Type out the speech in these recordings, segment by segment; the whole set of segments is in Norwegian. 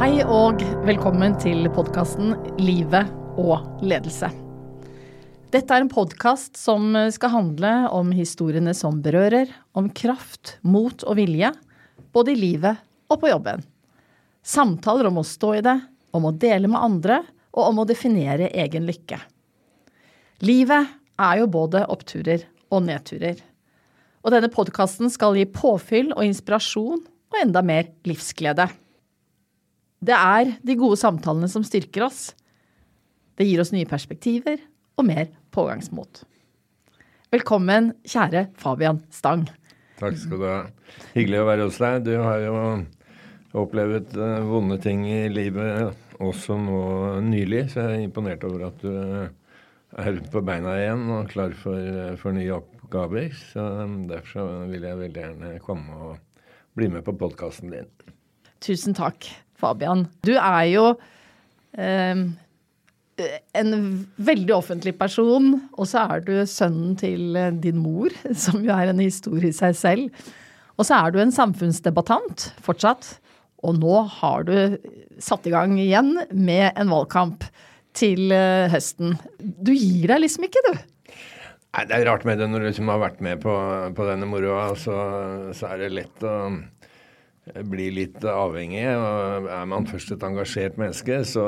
Hei og velkommen til podkasten Livet og ledelse. Dette er en podkast som skal handle om historiene som berører, om kraft, mot og vilje, både i livet og på jobben. Samtaler om å stå i det, om å dele med andre og om å definere egen lykke. Livet er jo både oppturer og nedturer. Og denne podkasten skal gi påfyll og inspirasjon og enda mer livsglede. Det er de gode samtalene som styrker oss. Det gir oss nye perspektiver og mer pågangsmot. Velkommen, kjære Fabian Stang. Takk skal du ha. Hyggelig å være hos deg. Du har jo opplevd uh, vonde ting i livet også nå nylig, så jeg er imponert over at du uh, er på beina igjen og klar for, uh, for nye oppgaver. Så derfor så vil jeg veldig gjerne komme og bli med på podkasten din. Tusen takk. Fabian. Du er jo eh, en veldig offentlig person, og så er du sønnen til eh, din mor, som jo er en historie i seg selv. Og så er du en samfunnsdebattant fortsatt. Og nå har du satt i gang igjen med en valgkamp til eh, høsten. Du gir deg liksom ikke, du. Nei, Det er rart med det når du liksom har vært med på, på denne moroa, så, så er det lett å blir litt avhengig. og Er man først et engasjert menneske, så,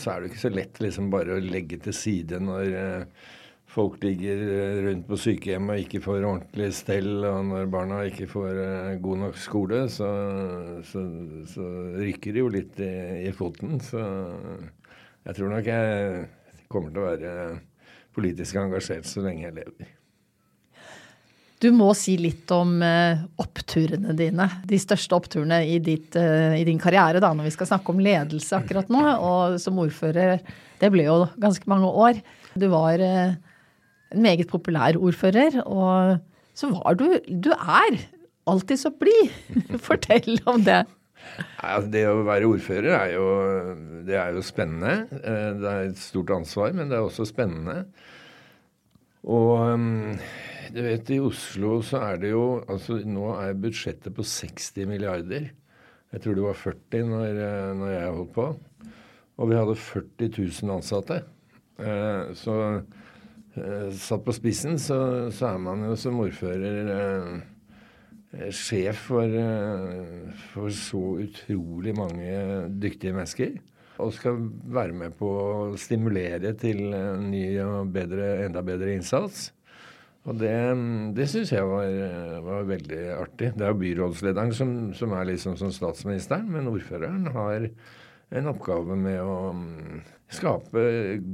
så er det ikke så lett liksom bare å legge til side når eh, folk ligger rundt på sykehjem og ikke får ordentlig stell, og når barna ikke får eh, god nok skole, så, så, så rykker det jo litt i, i, foten. Så jeg tror nok jeg kommer til å være politisk engasjert så lenge jeg lever. Du må si litt om uh, oppturene dine. De største oppturene i, ditt, uh, i, din karriere, da, når vi skal snakke om ledelse akkurat nå. Og som ordfører, det ble jo ganske mange år. Du var uh, en meget populær ordfører, og så var du Du er alltid så blid. Fortell om det. Ja, det å være ordfører er jo, det er jo spennende. Det er et stort ansvar, men det er også spennende. Og um, du vet, I Oslo så er det jo altså Nå er budsjettet på 60 milliarder. Jeg tror det var 40 når, eh, når jeg holdt på. Og vi hadde 40 000 ansatte. Eh, så eh, satt på spissen så, så, er man jo som ordfører eh, eh sjef for, eh, for, så utrolig mange dyktige mennesker. Og skal være med på å stimulere til ny og bedre, enda bedre innsats. Og det, det syns jeg var, var, veldig artig. Det er byrådslederen som, som er liksom som statsministeren, men ordføreren har en oppgave med å mm, skape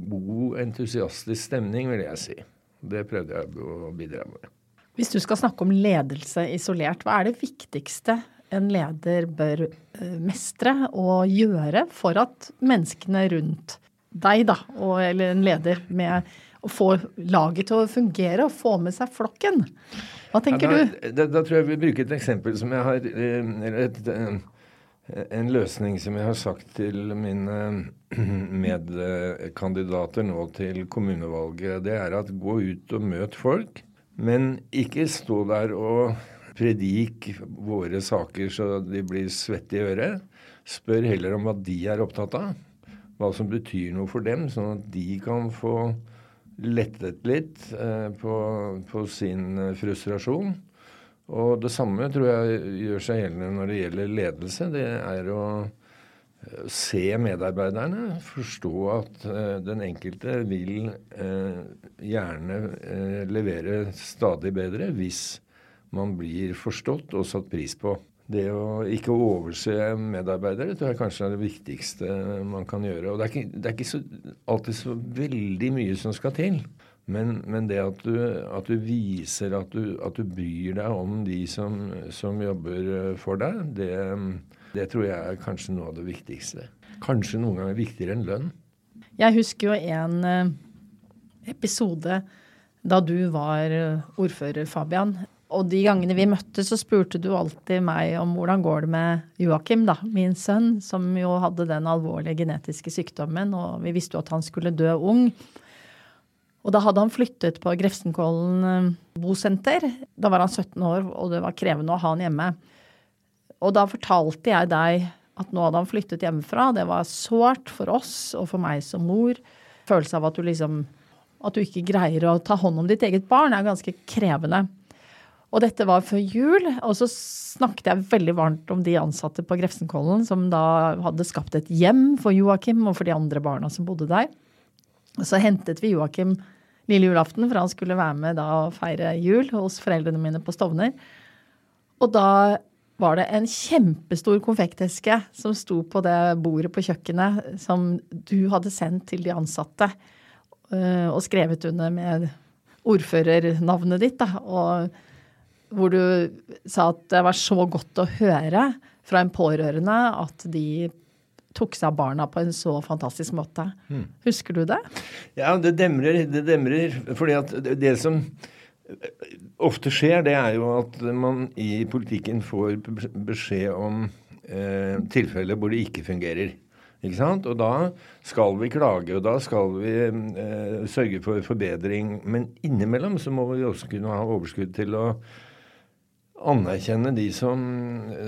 god, entusiastisk stemning, vil jeg si. Det prøvde jeg å bidra med. Hvis du skal snakke om ledelse isolert, hva er det viktigste en leder bør eh, mestre og gjøre for at menneskene rundt deg, da, og, eller en leder med å få laget til å fungere og få med seg flokken. Hva tenker ja, da, du? Da, da, tror jeg vi bruker et eksempel som jeg har eh, Eller et, eh, en løsning som jeg har sagt til mine medkandidater nå til kommunevalget. Det er at gå ut og møt folk, men ikke stå der og predik våre saker så de blir svette i øret. Spør heller om hva de er opptatt av. Hva som betyr noe for dem, sånn at de kan få lettet litt eh, på, på, sin eh, frustrasjon. Og det samme tror jeg gjør seg gjeldende når det gjelder ledelse. Det er å eh, se medarbeiderne, forstå at den enkelte vil gjerne levere stadig bedre hvis man blir forstått og satt pris på. Det å ikke overse medarbeidere tror jeg kanskje er det viktigste man kan gjøre. Og det er ikke, det er ikke så, alltid så veldig mye som skal til. Men, men det at du, at du, viser at du, at du bryr deg om de som, som jobber for deg, det, det, tror jeg er kanskje noe av det viktigste. Kanskje noen ganger viktigere enn lønn. Jeg husker jo en eh, episode da du var ordfører, Fabian. Og de gangene vi møttes, så spurte du alltid meg om hvordan går det med Joakim, da, min sønn, som jo hadde den alvorlige genetiske sykdommen, og vi visste jo at han skulle dø ung. Og da hadde han flyttet på Grefsenkollen eh, bosenter. Da var han 17 år, og det var krevende å ha han hjemme. Og da fortalte jeg deg at nå hadde han flyttet hjemmefra. Det var sårt for oss og for meg som mor. Følelse av at du liksom At du ikke greier å ta hånd om ditt eget barn er ganske krevende. Og dette var før jul, og så snakket jeg veldig varmt om de ansatte på Grefsenkollen som da hadde skapt et hjem for Joakim og for de andre barna som bodde der. Og så hentet vi Joakim lille julaften, for han skulle være med da og feire jul hos foreldrene mine på Stovner. Og da var det en kjempestor konfekteske som sto på det bordet på kjøkkenet, som du hadde sendt til de ansatte øh, og skrevet under med ordførernavnet ditt. da, og hvor du sa at det var så godt å høre fra en pårørende at de tok seg av barna på en så fantastisk måte. Mm. Husker du det? Ja, det demrer. Det demrer. Fordi at det som ofte skjer, det er jo at man i politikken får beskjed om eh, tilfeller hvor det ikke fungerer. Ikke sant? Og da skal vi klage, og da skal vi eh, sørge for forbedring. Men innimellom så må vi også kunne ha overskudd til å anerkjenne de som,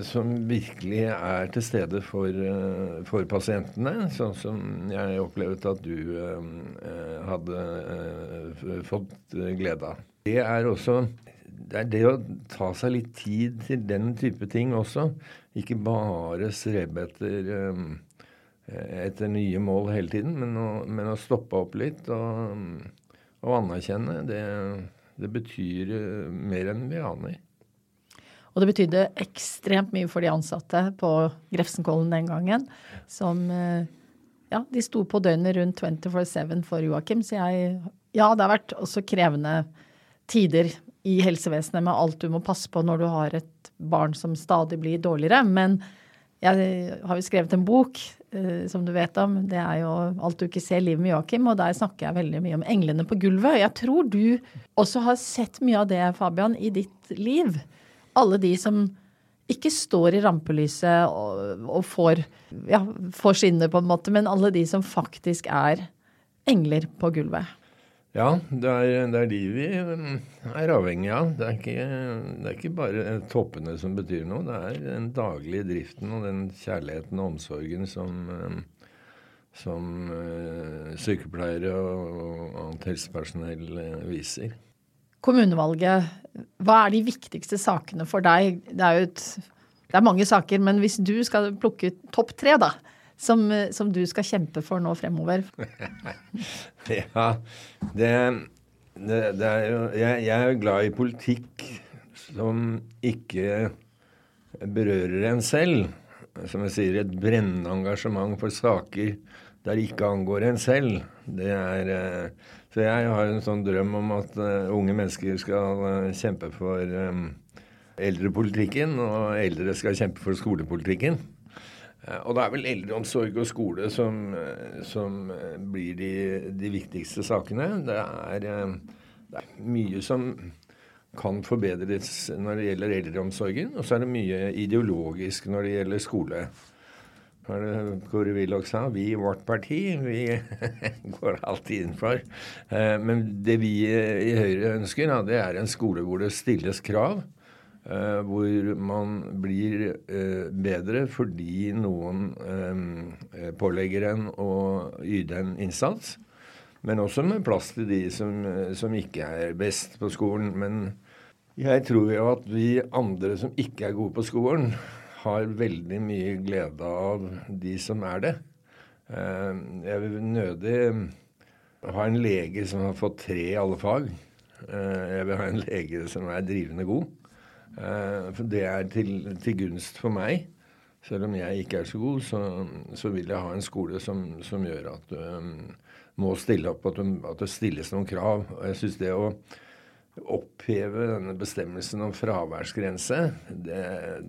som, virkelig er til stede for, eh, for, pasientene, sånn som jeg opplevde at du eh, hadde eh, fått glede av. Det er også det er det å ta seg litt tid til den type ting også. Ikke bare strebe etter, etter nye mål hele tiden, men å, men å stoppe opp litt og, og anerkjenne. Det, det betyr mer enn vi aner. Og det betydde ekstremt mye for de ansatte på Grefsenkollen den gangen. Som eh, Ja, de sto på døgnet rundt 24-7 for Joakim. Så jeg Ja, det har vært også krevende tider i helsevesenet med alt du må passe på når du har et barn som stadig blir dårligere. Men jeg har jo skrevet en bok eh, som du vet om. Det er jo 'Alt du ikke ser livet med Joakim', og der snakker jeg veldig mye om englene på gulvet. Jeg tror du også har sett mye av det, Fabian, i ditt liv alle de som ikke står i rampelyset og, og får, ja, får skinne, på en måte, men alle de som faktisk er engler på gulvet. Ja, det er, det er de vi um, er avhengig av. Det er, ikke, det er, ikke, bare toppene som betyr noe. Det er den daglige driften og den kjærligheten og omsorgen som, um, som uh, sykepleiere og annet helsepersonell uh, viser kommunevalget, hva er de viktigste sakene for deg? Det er jo et, det er mange saker, men hvis du skal plukke ut topp tre, da, som, som, du skal kjempe for nå fremover? ja, det, det, det er jo jeg, jeg, er glad i politikk som ikke berører en selv. Som jeg sier, et brennende engasjement for saker der det ikke angår en selv. Det er eh, så jeg har en sånn drøm om at uh, unge mennesker skal uh, kjempe for um, eldrepolitikken, og eldre skal kjempe for skolepolitikken. Uh, og det er vel eldreomsorg og skole som, som blir de, de, viktigste sakene. Det er, det er, mye som kan forbedres når det gjelder eldreomsorgen, og så er det mye ideologisk når det gjelder skole hva er Kåre Willoch sa? Vi vårt parti, vi går alltid inn for. Eh, men det vi i Høyre ønsker, det er en skole hvor det stilles krav. Eh, hvor man blir eh, bedre fordi noen pålegger en å yte en innsats. Men også med plass til de som, som ikke er best på skolen. Men jeg tror jo at vi andre som ikke er gode på skolen, har veldig mye glede av de som er det. Eh, jeg vil nødig ha en lege som har fått tre i alle fag. Eh, jeg vil ha en lege som er drivende god. Eh, det er til, til gunst for meg. Selv om jeg ikke er så god, så, så vil jeg ha en skole som, som gjør at du må stille opp, at, at, det stilles noen krav. Og jeg synes det å oppheve denne bestemmelsen om fraværsgrense, det,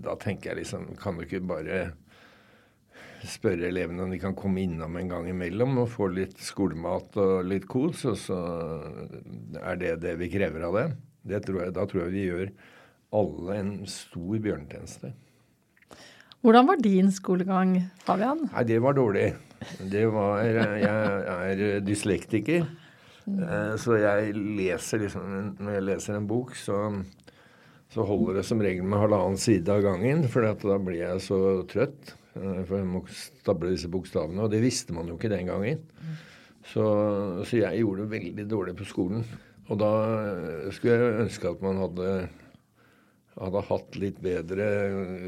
da tenker jeg liksom Kan du ikke bare spørre elevene om de kan komme innom en gang imellom og få litt skolemat og litt kos, og så er det det vi krever av det. det tror jeg, da tror jeg vi gjør alle en stor bjørnetjeneste. Hvordan var din skolegang, Fabian? Nei, det var dårlig. Det var Jeg er dyslektiker. Eh, så jeg leser liksom Når jeg leser en bok, så, så holder det som regel med halvannen side av gangen. For da blir jeg så trøtt. Eh, for jeg må stable disse bokstavene. Og det visste man jo ikke den gangen. Så, så jeg gjorde det veldig dårlig på skolen. Og da skulle jeg ønske at man hadde hadde hatt litt bedre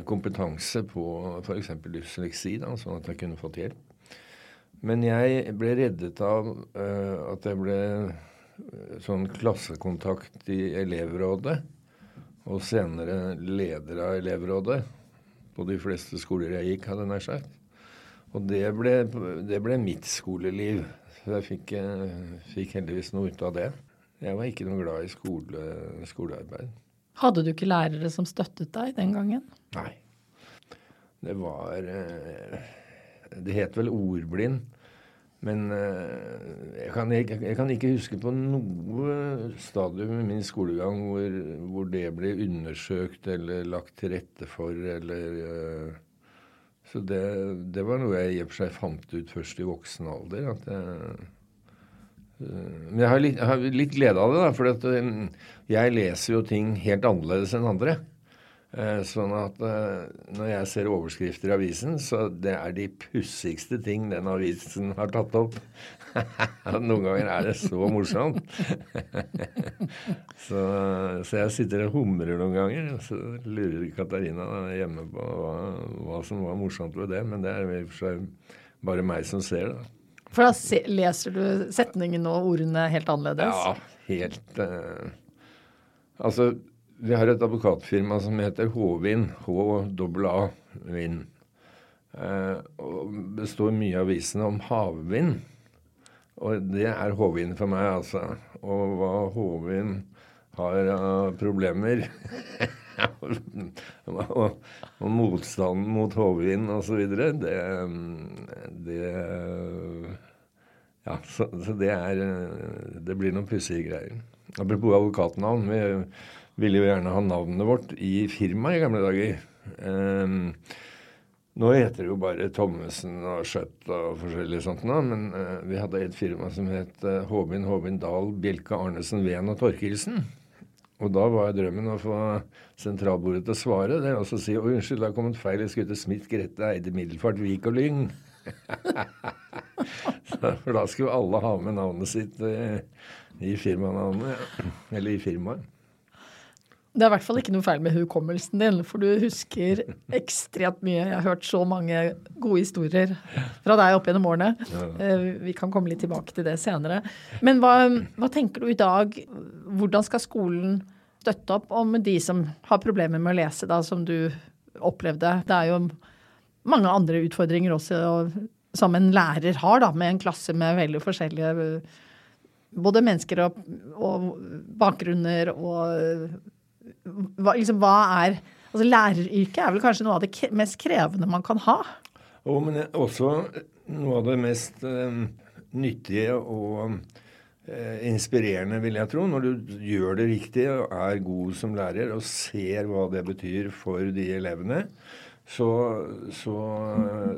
kompetanse på f.eks. dysleksi, da, sånn at jeg kunne fått hjelp. Men jeg ble reddet av uh, at jeg ble eh, sånn klassekontakt i elevrådet, og senere leder av elevrådet på de fleste skoler jeg gikk, hadde jeg nær sagt. Og det ble, det ble, mitt skoleliv. Så jeg fikk, uh, fikk heldigvis noe ut av det. Jeg var ikke noe glad i skole, skolearbeid. Hadde du ikke lærere som støttet deg den gangen? Nei. Det var eh, Det het vel ordblind. Men eh, jeg kan, jeg, jeg kan, ikke huske på noe stadium i min skolegang hvor, hvor, det ble undersøkt eller lagt til rette for eller eh, Så det, det, var noe jeg i og for seg fant ut først i voksen alder. at jeg men jeg har litt, jeg har litt glede av det, da, for jeg leser jo ting helt annerledes enn andre. Eh, sånn at uh, når jeg ser overskrifter i avisen, så det er de pussigste ting den avisen har tatt opp. Noen ganger er det så morsomt. så, så, jeg sitter og humrer noen ganger, og så lurer Katarina hjemme på hva, hva, som var morsomt ved det. Men det er i og for seg bare meg som ser det. For da leser du setningen og ordene helt annerledes? Ja, helt uh, Altså, vi har et advokatfirma som heter H-Vin. H-A-A-Vin. Uh, og det står mye av avisene om havvind. Og det er H-Vin for meg, altså. Og hva H-Vin har av problemer og, og motstanden mot HV-en osv. Det, det Ja, så, så, det er Det blir noen pussige greier. Apropos advokatnavn. Vi ville jo gjerne ha navnet vårt i firmaet i gamle dager. Um, nå heter det jo bare Thommessen og Skjøtt og forskjellig sånt nå, men uh, vi hadde et firma som het uh, Håvin Dahl Bjelke Arnesen Ven og Torkelsen. Og da var drømmen å få sentralbordet til å svare. Det er også å si å unnskyld, det har kommet feil. Jeg skulle til Smith, Grete, Eide, Middelfart, Vik og Lyng. for da skulle alle ha med navnet sitt i, i firmanavnet, eller i firmaet. Det er i hvert fall ikke noe feil med hukommelsen din, for du husker ekstremt mye. Jeg har hørt så mange gode historier fra deg opp gjennom årene. Eh, vi kan komme litt tilbake til det senere. Men hva, hva tenker du i dag? Hvordan skal skolen støtte opp om de som har problemer med å lese, da, som du opplevde? Det er jo mange andre utfordringer også som en lærer har, da, med en klasse med veldig forskjellige både mennesker og, og bakgrunner og hva, liksom, hva er Altså Læreryrket er vel kanskje noe av det mest krevende man kan ha? Jo, men også noe av det mest eh, nyttige og eh, inspirerende, vil jeg tro, når du gjør det riktig og er god som lærer og ser hva det betyr for de elevene. Så, så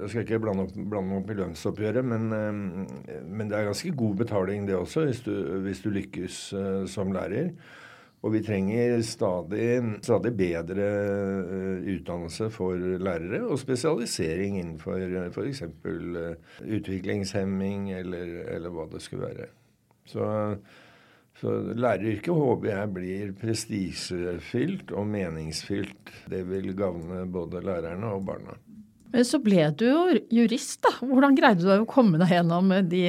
Jeg skal ikke blande, opp, blande opp i lønnsoppgjøret, men, eh, men, det er ganske god betaling, det også, hvis du, hvis du lykkes som lærer. Og vi trenger stadig, stadig bedre eh, utdannelse for lærere, og spesialisering innenfor f.eks. Eh, utviklingshemming eller, eller hva det skulle være. Så, så læreryrket håper jeg blir prestisjefylt og meningsfylt. Det vil gagne både lærerne og barna. Så ble du jo jurist, da. Hvordan greide du deg å komme deg gjennom de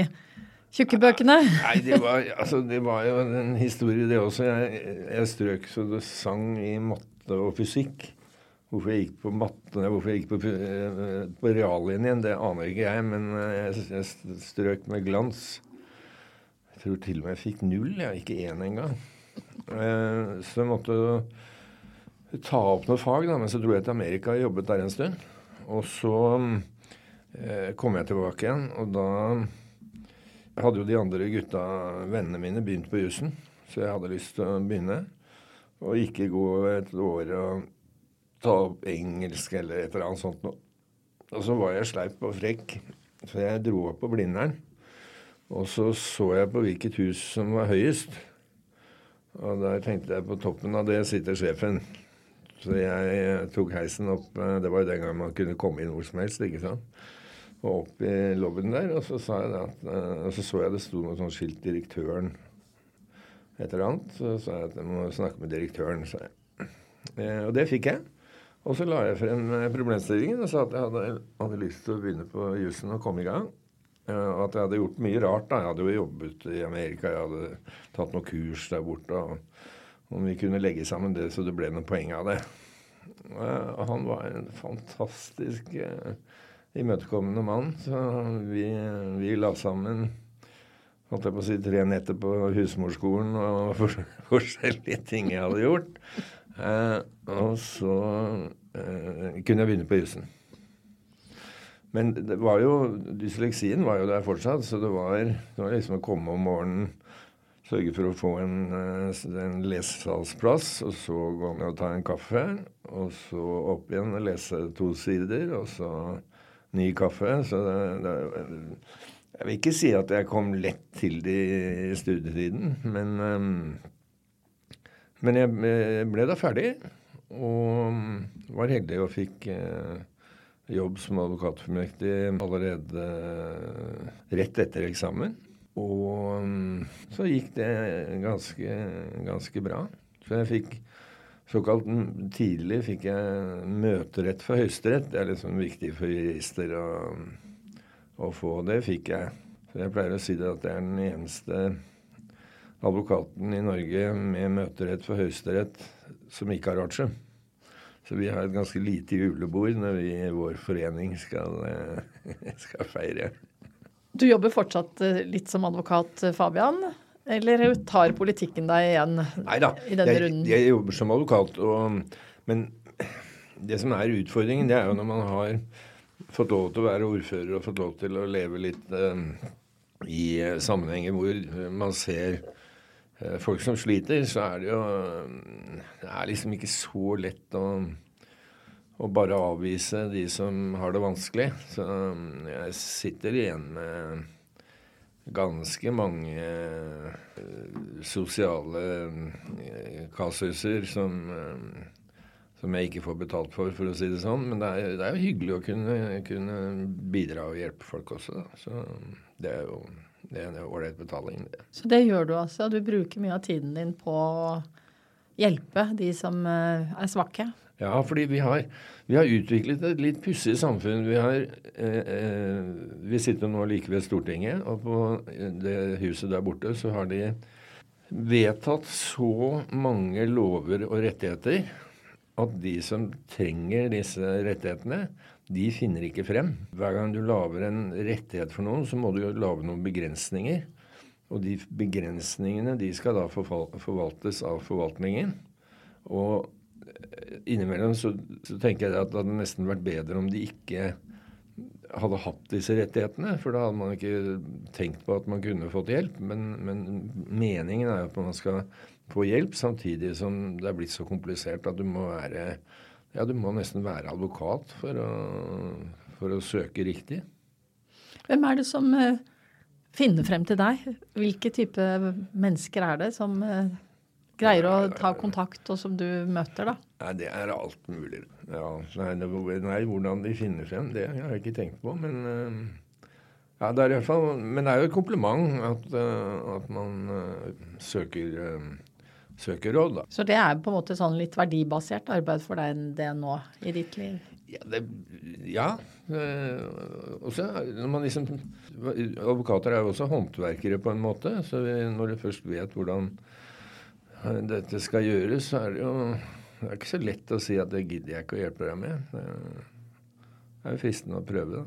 tjukke bøkene? Nei, det var, altså, det var jo en historie, det også. Jeg, jeg strøk så det sang i matte og fysikk. Hvorfor jeg gikk på matte, hvorfor jeg gikk på, eh, på reallinjen, det aner ikke jeg, men eh, jeg, jeg strøk med glans. Jeg tror til og med jeg fikk null, jeg, ikke én engang. Eh, så jeg måtte ta opp noe fag, da, men så dro jeg til Amerika og jobbet der en stund. Og så kom jeg tilbake igjen, og da hadde jo de andre gutta, vennene mine, begynt på jussen. Så jeg hadde lyst til å begynne. Og ikke gå et år og ta opp engelsk eller et eller annet sånt noe. Og så var jeg sleip og frekk, så jeg dro opp på Blindern. Og så så jeg på hvilket hus som var høyest. Og der tenkte jeg på toppen av det sitter sjefen. Så jeg tok heisen opp eh, Det var jo den gangen man kunne komme inn hvor som helst. ikke sant? Og opp i lobbyen der, og så, sa jeg det at, eh, og så så jeg det sto noe sånt skilt 'Direktøren' et eller annet. Så sa jeg at jeg må snakke med direktøren, sa jeg. Eh, og det fikk jeg. Og så la jeg frem eh, problemstillingen og sa at jeg hadde, hadde lyst til å begynne på jussen og komme i gang. Og at jeg hadde gjort mye rart. da. Jeg hadde jo jobbet i Amerika, jeg hadde tatt noen kurs der borte. og Om vi kunne legge sammen det så det ble noen poeng av det. Og han var en fantastisk uh, imøtekommende mann. Så vi, vi la sammen holdt jeg på å si, tre netter på husmorskolen og for, forskjellige ting jeg hadde gjort. Eh, og så eh, kunne jeg begynne på jussen. Men det var jo, dysleksien var jo der fortsatt, så det var, det var liksom å komme om morgenen, sørge for å få en, eh, en lesesalsplass, og så gå ned og ta en kaffe. Og så opp igjen og lese to sider, og så ny kaffe. Så det, det, jeg vil ikke si at jeg kom lett til det i studietiden, men um, men jeg ble da ferdig, og var heldig og fikk eh, jobb som advokatfullmektig allerede eh, rett etter eksamen. Og mm, så gikk det ganske, ganske bra. Så jeg fikk såkalt tidlig fikk jeg møterett for Høyesterett. Det er liksom viktig for jurister å, å få. Det fikk jeg. Så jeg pleier å si det at jeg er den eneste advokaten i Norge med møterett for Høyesterett som ikke har artium. Så vi har et ganske lite julebord når vi i vår forening skal, skal feire. Du jobber fortsatt eh, litt som advokat, eh, Fabian? Eller tar politikken deg igjen Neida, i denne jeg, runden? Jeg jobber som advokat. Og, men det som er utfordringen, det er jo når man har fått lov til å være ordfører og fått lov til å leve litt uh, i sammenhenger hvor man ser Eh, folk som sliter, så er det jo Det er liksom ikke så lett å, og bare avvise de som har det vanskelig. Så mm, jeg sitter igjen med ganske mange uh, sosiale uh, kasuser som, uh, som jeg ikke får betalt for, for å si det sånn. Men det er, det er jo hyggelig å kunne, kunne, bidra og hjelpe folk også. Da. Så det er jo det er en ålreit betaling, det. Så det gjør du altså? Du bruker mye av tiden din på å hjelpe de som eh, er svake? Ja, fordi vi har, vi har utviklet et litt pussig samfunn. Vi, har, eh, eh, vi sitter nå like ved Stortinget, og på det huset der borte så har de vedtatt så mange lover og rettigheter at de som trenger disse rettighetene, de finner ikke frem. Hver gang du lager en rettighet for noen, så må du jo lage noen begrensninger. Og de begrensningene de skal da forvaltes av forvaltningen. Og eh, innimellom så, så tenker jeg at det hadde nesten vært bedre om de ikke hadde hatt disse rettighetene. For da hadde man ikke tenkt på at man kunne fått hjelp. Men, men meningen er jo at man skal få hjelp, samtidig som det er blitt så komplisert at du må være ja, du må nesten være advokat for å, for å søke riktig. Hvem er det som uh, finner frem til deg? Hvilke type mennesker er det som uh, greier å ta kontakt, og som du møter, da? Nei, Det er alt mulig. Ja, nei, hvordan de finner frem, det har jeg ikke tenkt på. Men uh, Ja, det er i hvert fall, Men det er jo et kompliment at, uh, at man uh, søker, søker, råd, da. Så det er på en måte sånn litt verdibasert arbeid for deg det nå i ditt liv? Ja. Det, ja. også når man liksom Advokater er jo også håndverkere på en måte. Så når du først vet hvordan dette skal gjøres, så er det jo det er ikke så lett å si at det gidder jeg ikke å hjelpe deg med. Det er jo fristende å prøve, da.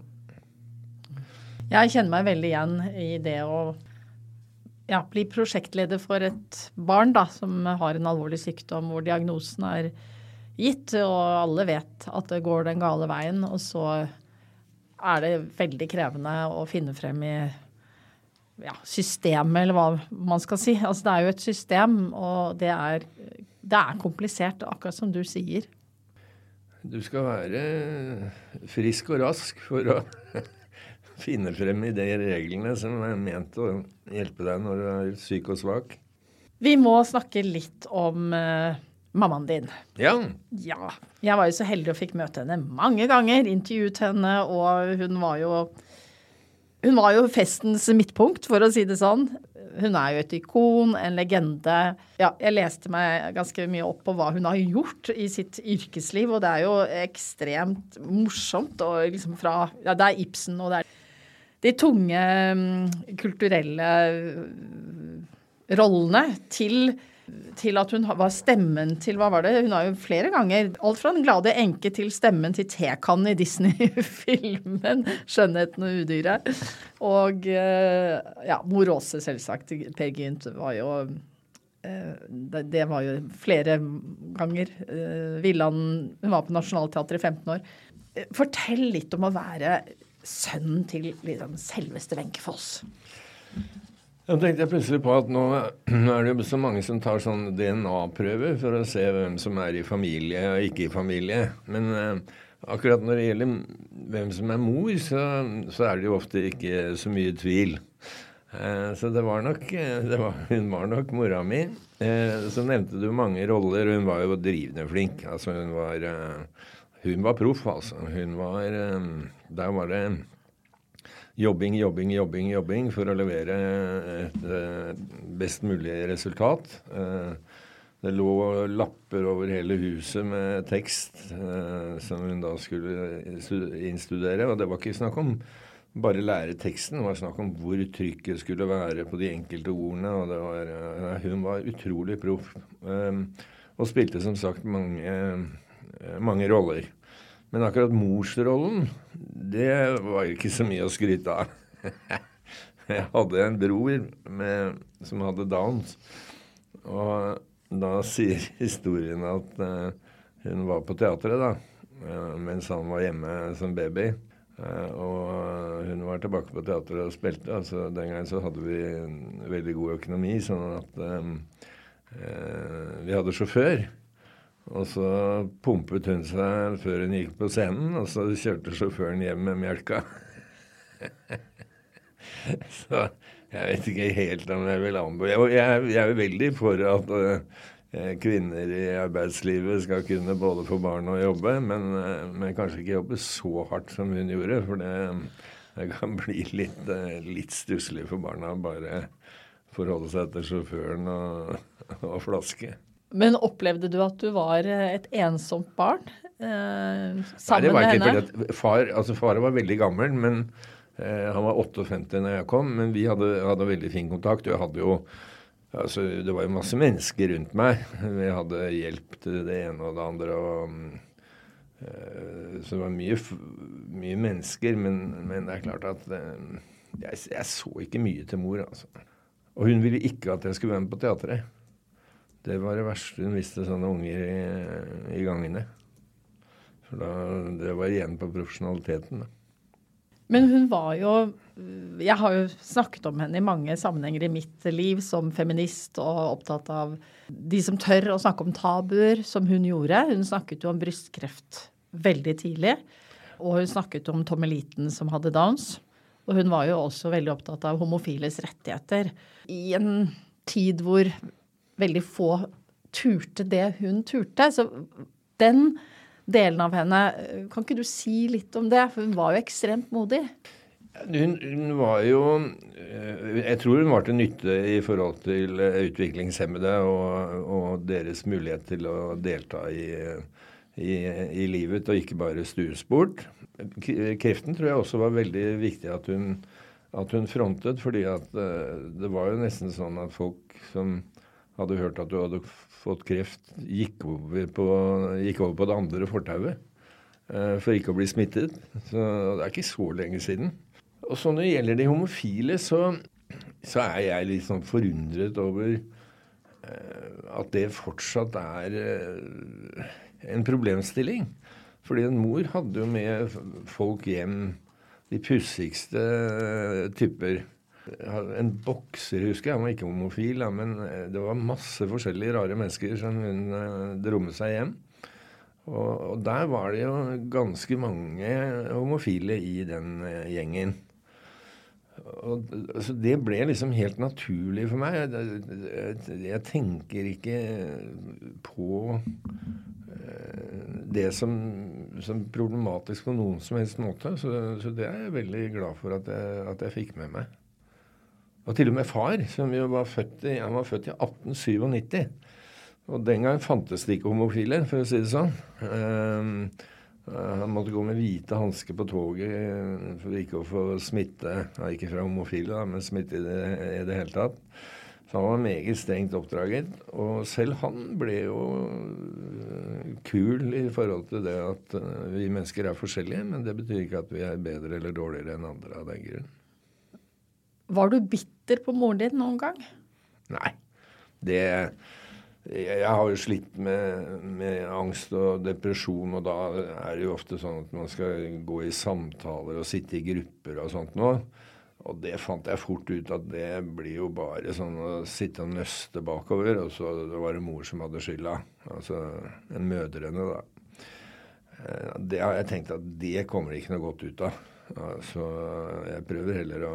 Jeg kjenner meg veldig igjen i det å ja, bli prosjektleder for et barn da, som har en alvorlig sykdom hvor diagnosen er gitt, og alle vet at det går den gale veien. Og så er det veldig krevende å finne frem i ja, systemet, eller hva man skal si. Altså, det er jo et system, og det er, det er komplisert, akkurat som du sier. Du skal være frisk og rask for å finne frem i de reglene som er ment å hjelpe deg når du er syk og svak. Vi må snakke litt om uh, mammaen din. Ja. ja. Jeg var jo så heldig og fikk møte henne mange ganger. Intervjuet henne, og hun var jo Hun var jo festens midtpunkt, for å si det sånn. Hun er jo et ikon, en legende. Ja, jeg leste meg ganske mye opp på hva hun har gjort i sitt yrkesliv, og det er jo ekstremt morsomt. Og liksom fra Ja, det er Ibsen, og det er de tunge mm, kulturelle mm, rollene til, til at hun var stemmen til Hva var det? Hun har jo flere ganger Alt fra Den glade enke til stemmen til Tekan i Disney-filmen 'Skjønnheten og udyret'. Og eh, ja, Mor Åse, selvsagt. Per Gynt var jo eh, det var jo flere ganger. Eh, Villand Hun var på Nationaltheatret i 15 år. Fortell litt om å være sønnen til liksom, selveste Wenche Foss. Da tenkte jeg plutselig på at nå, er det jo så mange som tar sånn DNA-prøver for å se hvem som er i familie og ikke i familie. Men eh, akkurat når det gjelder hvem som er mor, så, så, er det jo ofte ikke så mye tvil. Eh, så det var nok eh, det var, Hun var nok mora mi. Eh, så nevnte du mange roller, og hun var jo drivende flink. Altså hun var eh, hun var proff, altså. Hun var eh, Der var det jobbing, jobbing, jobbing, jobbing for å levere et eh, best mulig resultat. Eh, det lå lapper over hele huset med tekst som hun da skulle innstudere. Og det var ikke snakk om bare lære teksten, det var snakk om hvor trykket skulle være på de enkelte ordene. og var, Hun var utrolig proff. Og spilte som sagt mange, mange roller. Men akkurat morsrollen, det var ikke så mye å skryte av. Jeg hadde en bror med, som hadde Downs. Og da sier historien at uh, hun var på teatret da, uh, mens han var hjemme som baby. Uh, og hun var tilbake på teatret og spilte. altså Den gangen så hadde vi veldig god økonomi, sånn at vi hadde sjåfør. Og så pumpet hun seg før hun gikk på scenen, og så kjørte sjåføren hjem med melka. så jeg vet ikke helt om jeg vil anbefale jeg, jeg, er veldig for at uh, kvinner i arbeidslivet skal kunne både få barn og jobbe, men, uh, men, kanskje ikke jobbe så hardt som hun gjorde. For det, det kan bli litt, uh, litt stusslig for barna bare forholde seg til sjåføren og, og flaske. Men opplevde du at du var eh, et ensomt barn eh, sammen Nei, med henne? Far, altså far var veldig gammel, men eh, han var 58 når jeg kom. Men vi hadde, hadde veldig fin kontakt. jeg hadde jo altså, Det var jo masse mennesker rundt meg. Vi hadde hjelp til det ene og det andre. og eh, Så det var mye, mye mennesker. Men, men, det er klart at eh, jeg, jeg, så ikke mye til mor, altså. Og hun ville ikke at jeg skulle være med på teatret. Det var det verste hun visste, sånne unger i, i gangene. For da, det var igjen på profesjonaliteten. Men hun var jo Jeg har jo snakket om henne i mange sammenhenger i mitt liv som feminist og opptatt av de som tør å snakke om tabuer, som hun gjorde. Hun snakket jo om brystkreft veldig tidlig. Og hun snakket om tommeliten som hadde Downs. Og hun var jo også veldig opptatt av homofiles rettigheter. I en tid hvor veldig få turte det hun turte. Så den delen av henne, kan ikke du si litt om det? For hun var jo ekstremt modig. Hun, hun, var jo eh, Jeg tror hun var til nytte i forhold til eh, utviklingshemmede og, og deres mulighet til å delta i, i, i, livet, og ikke bare stuesport. Kreften tror jeg også var veldig viktig at hun, at hun frontet, fordi at eh, det var jo nesten sånn at folk som hadde hørt at du hadde fått kreft, gikk over på, gikk over på det andre fortauet for ikke å bli smittet. Så det er ikke så lenge siden. Og så når det gjelder de homofile, så, så er jeg litt sånn forundret over uh, at det fortsatt er uh, en problemstilling. Fordi en mor hadde jo med folk hjem de pussigste typer. En bokser, husker jeg, han var ikke homofil, men det var masse forskjellige rare mennesker som hun dro med seg hjem. Og, og der var det jo ganske mange homofile i den gjengen og, så det ble liksom helt naturlig for meg. Jeg, jeg tenker ikke på eh, det som, som, problematisk på noen som helst måte. Så, så, det er jeg veldig glad for at jeg, at jeg, fikk med meg. Og til og med far, som jo var født i, han var født i 1897. Og den gang fantes det ikke homofile, for å si det sånn. Eh, han måtte gå med hvite hansker på toget eh, for ikke å få smitte. Ja, ikke fra homofile, da, men smitte i det, i det hele tatt. Så han var meget strengt oppdraget. Og selv han ble jo eh, kul i forhold til det at vi mennesker er forskjellige. Men det betyr ikke at vi er bedre eller dårligere enn andre av den grunn. Var du bitter på moren din noen gang? Nei. Det jeg har jo slitt med, med, angst og depresjon, og da er det jo ofte sånn at man skal gå i samtaler og sitte i grupper og sånt noe. Og det fant jeg fort ut at det blir jo bare sånn å sitte og nøste bakover, og så var det mor som hadde skylda. Altså en mødrene, da. Eh, det har jeg tenkt at det kommer det ikke noe godt ut av. Så jeg prøver heller å,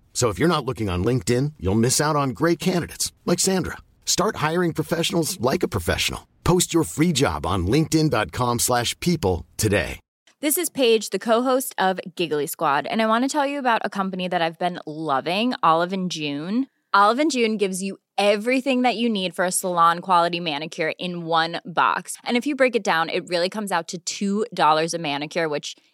So if you're not looking on LinkedIn, you'll miss out on great candidates like Sandra. Start hiring professionals like a professional. Post your free job on linkedin.com slash people today. This is Paige, the co-host of Giggly Squad, and I want to tell you about a company that I've been loving, Olive and June. Olive and June gives you everything that you need for a salon quality manicure in one box. And if you break it down, it really comes out to $2 a manicure, which –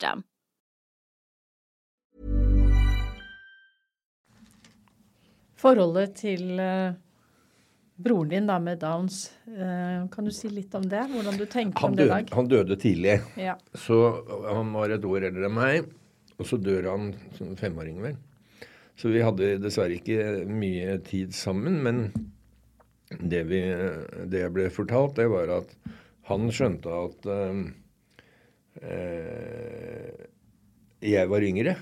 System. Forholdet til uh, broren din da med Downs, uh, kan du si litt om det? Hvordan du tenker han om det i dag? Han døde tidlig. Ja. Så han var et år eldre enn meg. Og så dør han som femåring, vel. Så vi hadde dessverre ikke mye tid sammen. Men det, vi, det jeg ble fortalt, det var at han skjønte at uh, eh, jeg var yngre.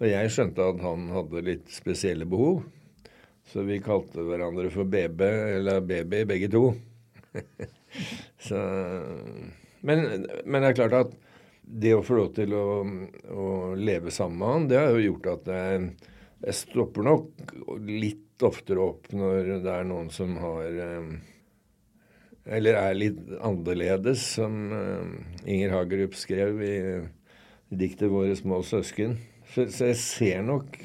Og jeg skjønte at han hadde litt spesielle behov. Så vi kalte hverandre for BB, eller Baby, begge to. så, men, men, det er klart at det å få lov til å, å, leve sammen med han, det har jo gjort at jeg, jeg stopper nok litt oftere opp når det er noen som har eh, eller er litt annerledes, som uh, Inger Hagerup skrev i, diktet 'Våre små søsken'. Så, så, jeg ser nok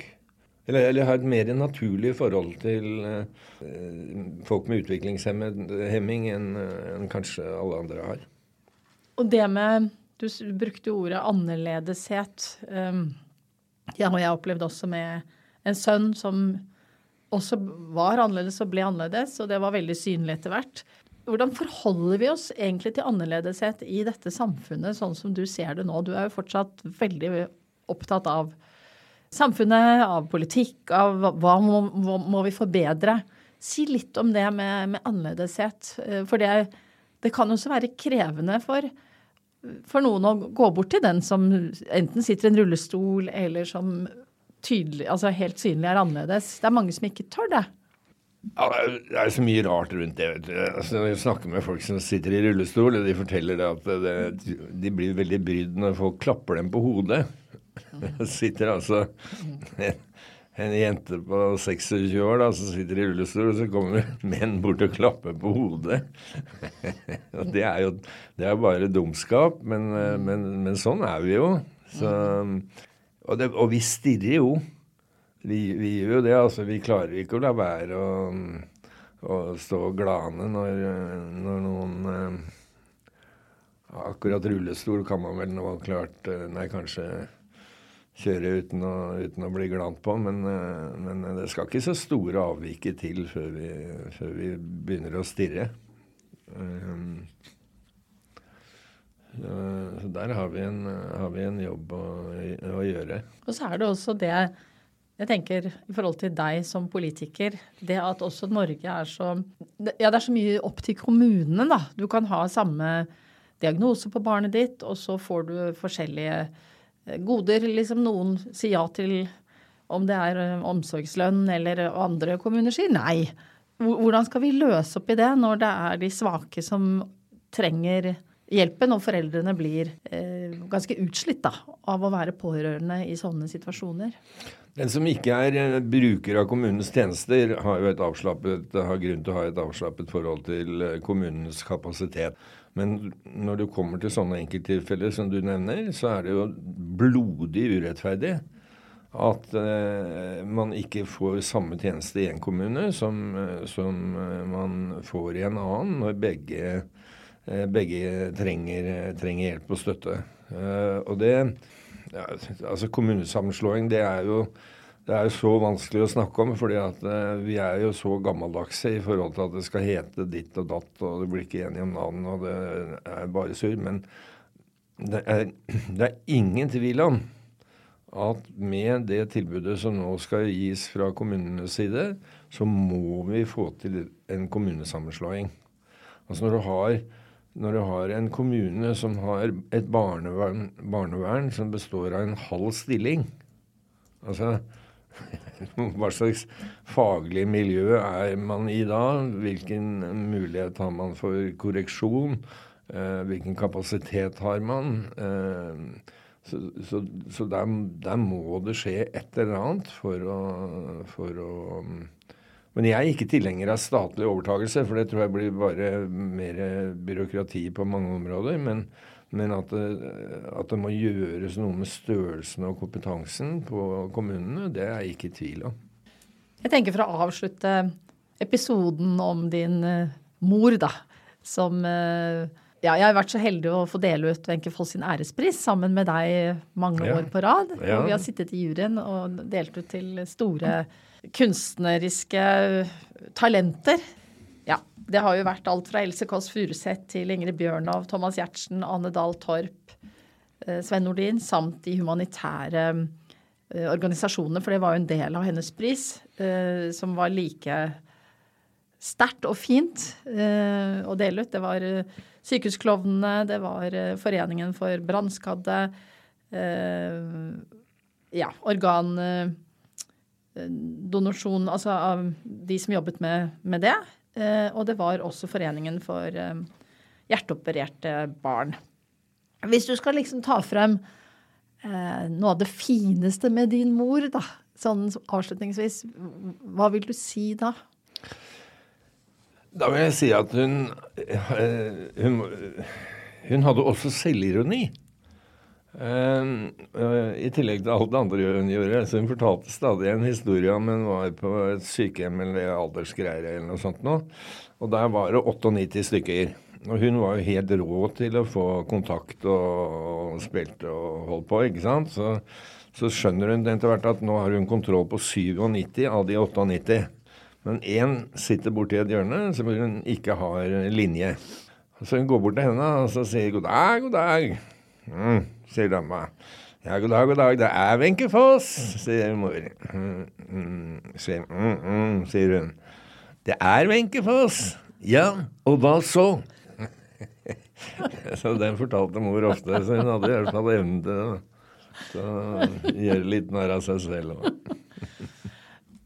Eller, eller har et mer naturlig forhold til uh, folk med utviklingshemming enn en kanskje alle andre har. Og det med Du brukte ordet annerledeshet. Um, ja, og jeg opplevde også med en sønn som også var annerledes og ble annerledes, og det var veldig synlig etter hvert. Hvordan forholder vi oss egentlig til annerledeshet i dette samfunnet, sånn som du ser det nå? Du er jo fortsatt veldig opptatt av samfunnet, av politikk, av hva må, må vi forbedre. Si litt om det med, med annerledeshet. Eh, for det, det, kan også være krevende for, for noen å gå bort til den som enten sitter i en rullestol, eller som tydelig, altså helt synlig er annerledes. Det er mange som ikke tør det. Ja, det er så mye rart rundt det. vet du. Altså, jeg snakker med folk som sitter i rullestol, og de forteller at det, de blir veldig brydd når folk klapper dem på hodet. Det sitter altså en, en jente på 26 år da, som sitter i rullestol, og så kommer menn bort og klapper på hodet. Og det er jo det er bare dumskap, men, men, men sånn er vi jo. Så, og, det, og vi stirrer jo. Vi, vi, gjør jo det. altså Vi klarer ikke å la være å, å stå glane når, når noen eh, Akkurat rullestol kan man vel nå klart eh, Nei, kanskje kjøre uten å, uten å bli glant på, men, eh, men, det skal ikke så store avviket til før vi, før vi begynner å stirre. Um, så der har vi en, har vi en jobb å, å, gjøre. Og så er det også det jeg tenker i forhold til deg som politiker, det at også Norge er så Ja, det er så mye opp til kommunene, da. Du kan ha samme diagnose på barnet ditt, og så får du forskjellige eh, goder. Liksom noen sier ja til om det er eh, omsorgslønn, eller andre kommuner sier nei. Hvordan skal vi løse opp i det når det er de svake som trenger hjelpen, og foreldrene blir eh, ganske utslitt da, av å være pårørende i sånne situasjoner? Den som ikke er eh, bruker av kommunens tjenester, har jo et avslappet, har grunn til å ha et avslappet forhold til eh, kommunens kapasitet. Men når du kommer til sånne enkelttilfeller som du nevner, så er det jo blodig urettferdig at eh, man ikke får samme tjeneste i en kommune som, eh, som man får i en annen, når begge, begge trenger, trenger, hjelp og støtte. Eh, og det ja, altså Kommunesammenslåing det er jo det er jo så vanskelig å snakke om, fordi at uh, vi er jo så gammeldagse i forhold til at det skal hete ditt og datt, og du blir ikke enige om navn, og det er bare surr. Men det er, det er, ingen tvil om at med det tilbudet som nå skal gis fra kommunenes side, så må vi få til en kommunesammenslåing. Altså når du har når du har en kommune som har et barnevern, barnevern som består av en halv stilling Altså hva slags faglig miljø er man i da? Hvilken mulighet har man for korreksjon? Eh, hvilken kapasitet har man? Eh, så, så, så der, der, må det skje et eller annet for å, for å men jeg er ikke tilhenger av statlig overtakelse, for det tror jeg blir bare mer byråkrati på mange områder. Men, men at, det, at, det, må gjøres noe med størrelsen og kompetansen på kommunene, det er jeg ikke i tvil om. Jeg tenker for å avslutte episoden om din uh, mor, da, som uh, ja, jeg har vært så heldig å få dele ut Wenche Foss sin ærespris sammen med deg mange år på rad. Ja. Vi har sittet i juryen og delt ut til store kunstneriske talenter. Ja, det har jo vært alt fra Else Kåss Furuseth til Ingrid Bjørnov, Thomas Giertsen, Ane Dahl Torp, eh, Sven Nordin, samt de humanitære eh, organisasjonene, for det var jo en del av hennes pris, eh, som var like sterkt og fint å dele ut. Det var Sykehusklovnene, det var Foreningen for brannskadde, ja, organ donasjon altså av de som jobbet med, med det. Eh, og det var også Foreningen for eh, hjerteopererte barn. Hvis du skal liksom ta frem eh, noe av det fineste med din mor, da, sånn avslutningsvis, hva vil du si da? Da vil jeg si at hun, hun, hun hadde også selvironi. Uh, I tillegg til alt det andre hun gjorde. Så hun fortalte stadig en historie om hun var på et sykehjem eller aldersgreier eller noe sånt nå. Og der var det 98 stykker. Og hun var jo helt rå til å få kontakt og, og spilte og holdt på, ikke sant. Så, så skjønner hun etter hvert at nå har hun kontroll på 97 av de 98. Men én sitter borti et hjørne som hun ikke har linje. Så hun går bort til henne og så sier 'god dag, god dag'. Mm, sier dama. Ja, god dag, god dag. Det er Wenche Foss, sier mor. Mm, mm, sier, mm, mm, sier hun. Det er Wenche Foss. Ja, og hva så? så den fortalte mor ofte, så hun hadde i hvert fall evnen til å gjøre litt narr av seg selv.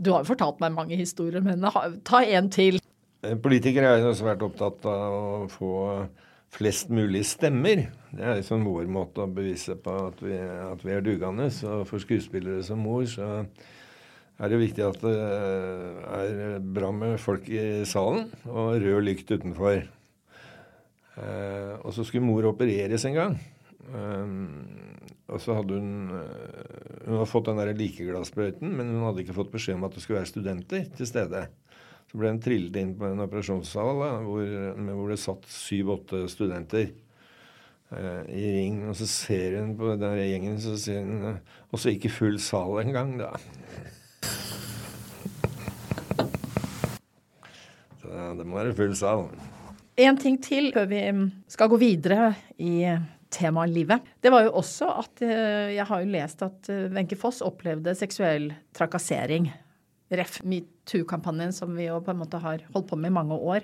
Du har jo fortalt meg mange historier, men ta en til. Politikere er jo svært opptatt av å få flest mulig stemmer. Det er liksom vår måte å bevise på at vi, at vi er dugende. Så for skuespillere som mor så er det viktig at det er bra med folk i salen og rød lykt utenfor. Eh, og så skulle mor opereres en gang. Eh, og så hadde hun eh, Hun hadde fått den der likeglassbrøyten, men hun hadde ikke fått beskjed om at det skulle være studenter til stede. Så ble hun trillet inn på en operasjonssal da, hvor, hvor, det satt syv-åtte studenter eh, i ring. Og så ser hun på den gjengen, så sier hun Og så ikke full sal engang, da. det må være full sal. En ting til før vi skal gå videre i temaet livet. Det var jo også at eh, jeg har jo lest at eh, Wenche Foss opplevde seksuell trakassering. Ref. metoo-kampanjen som vi jo på en måte har holdt på med i mange år.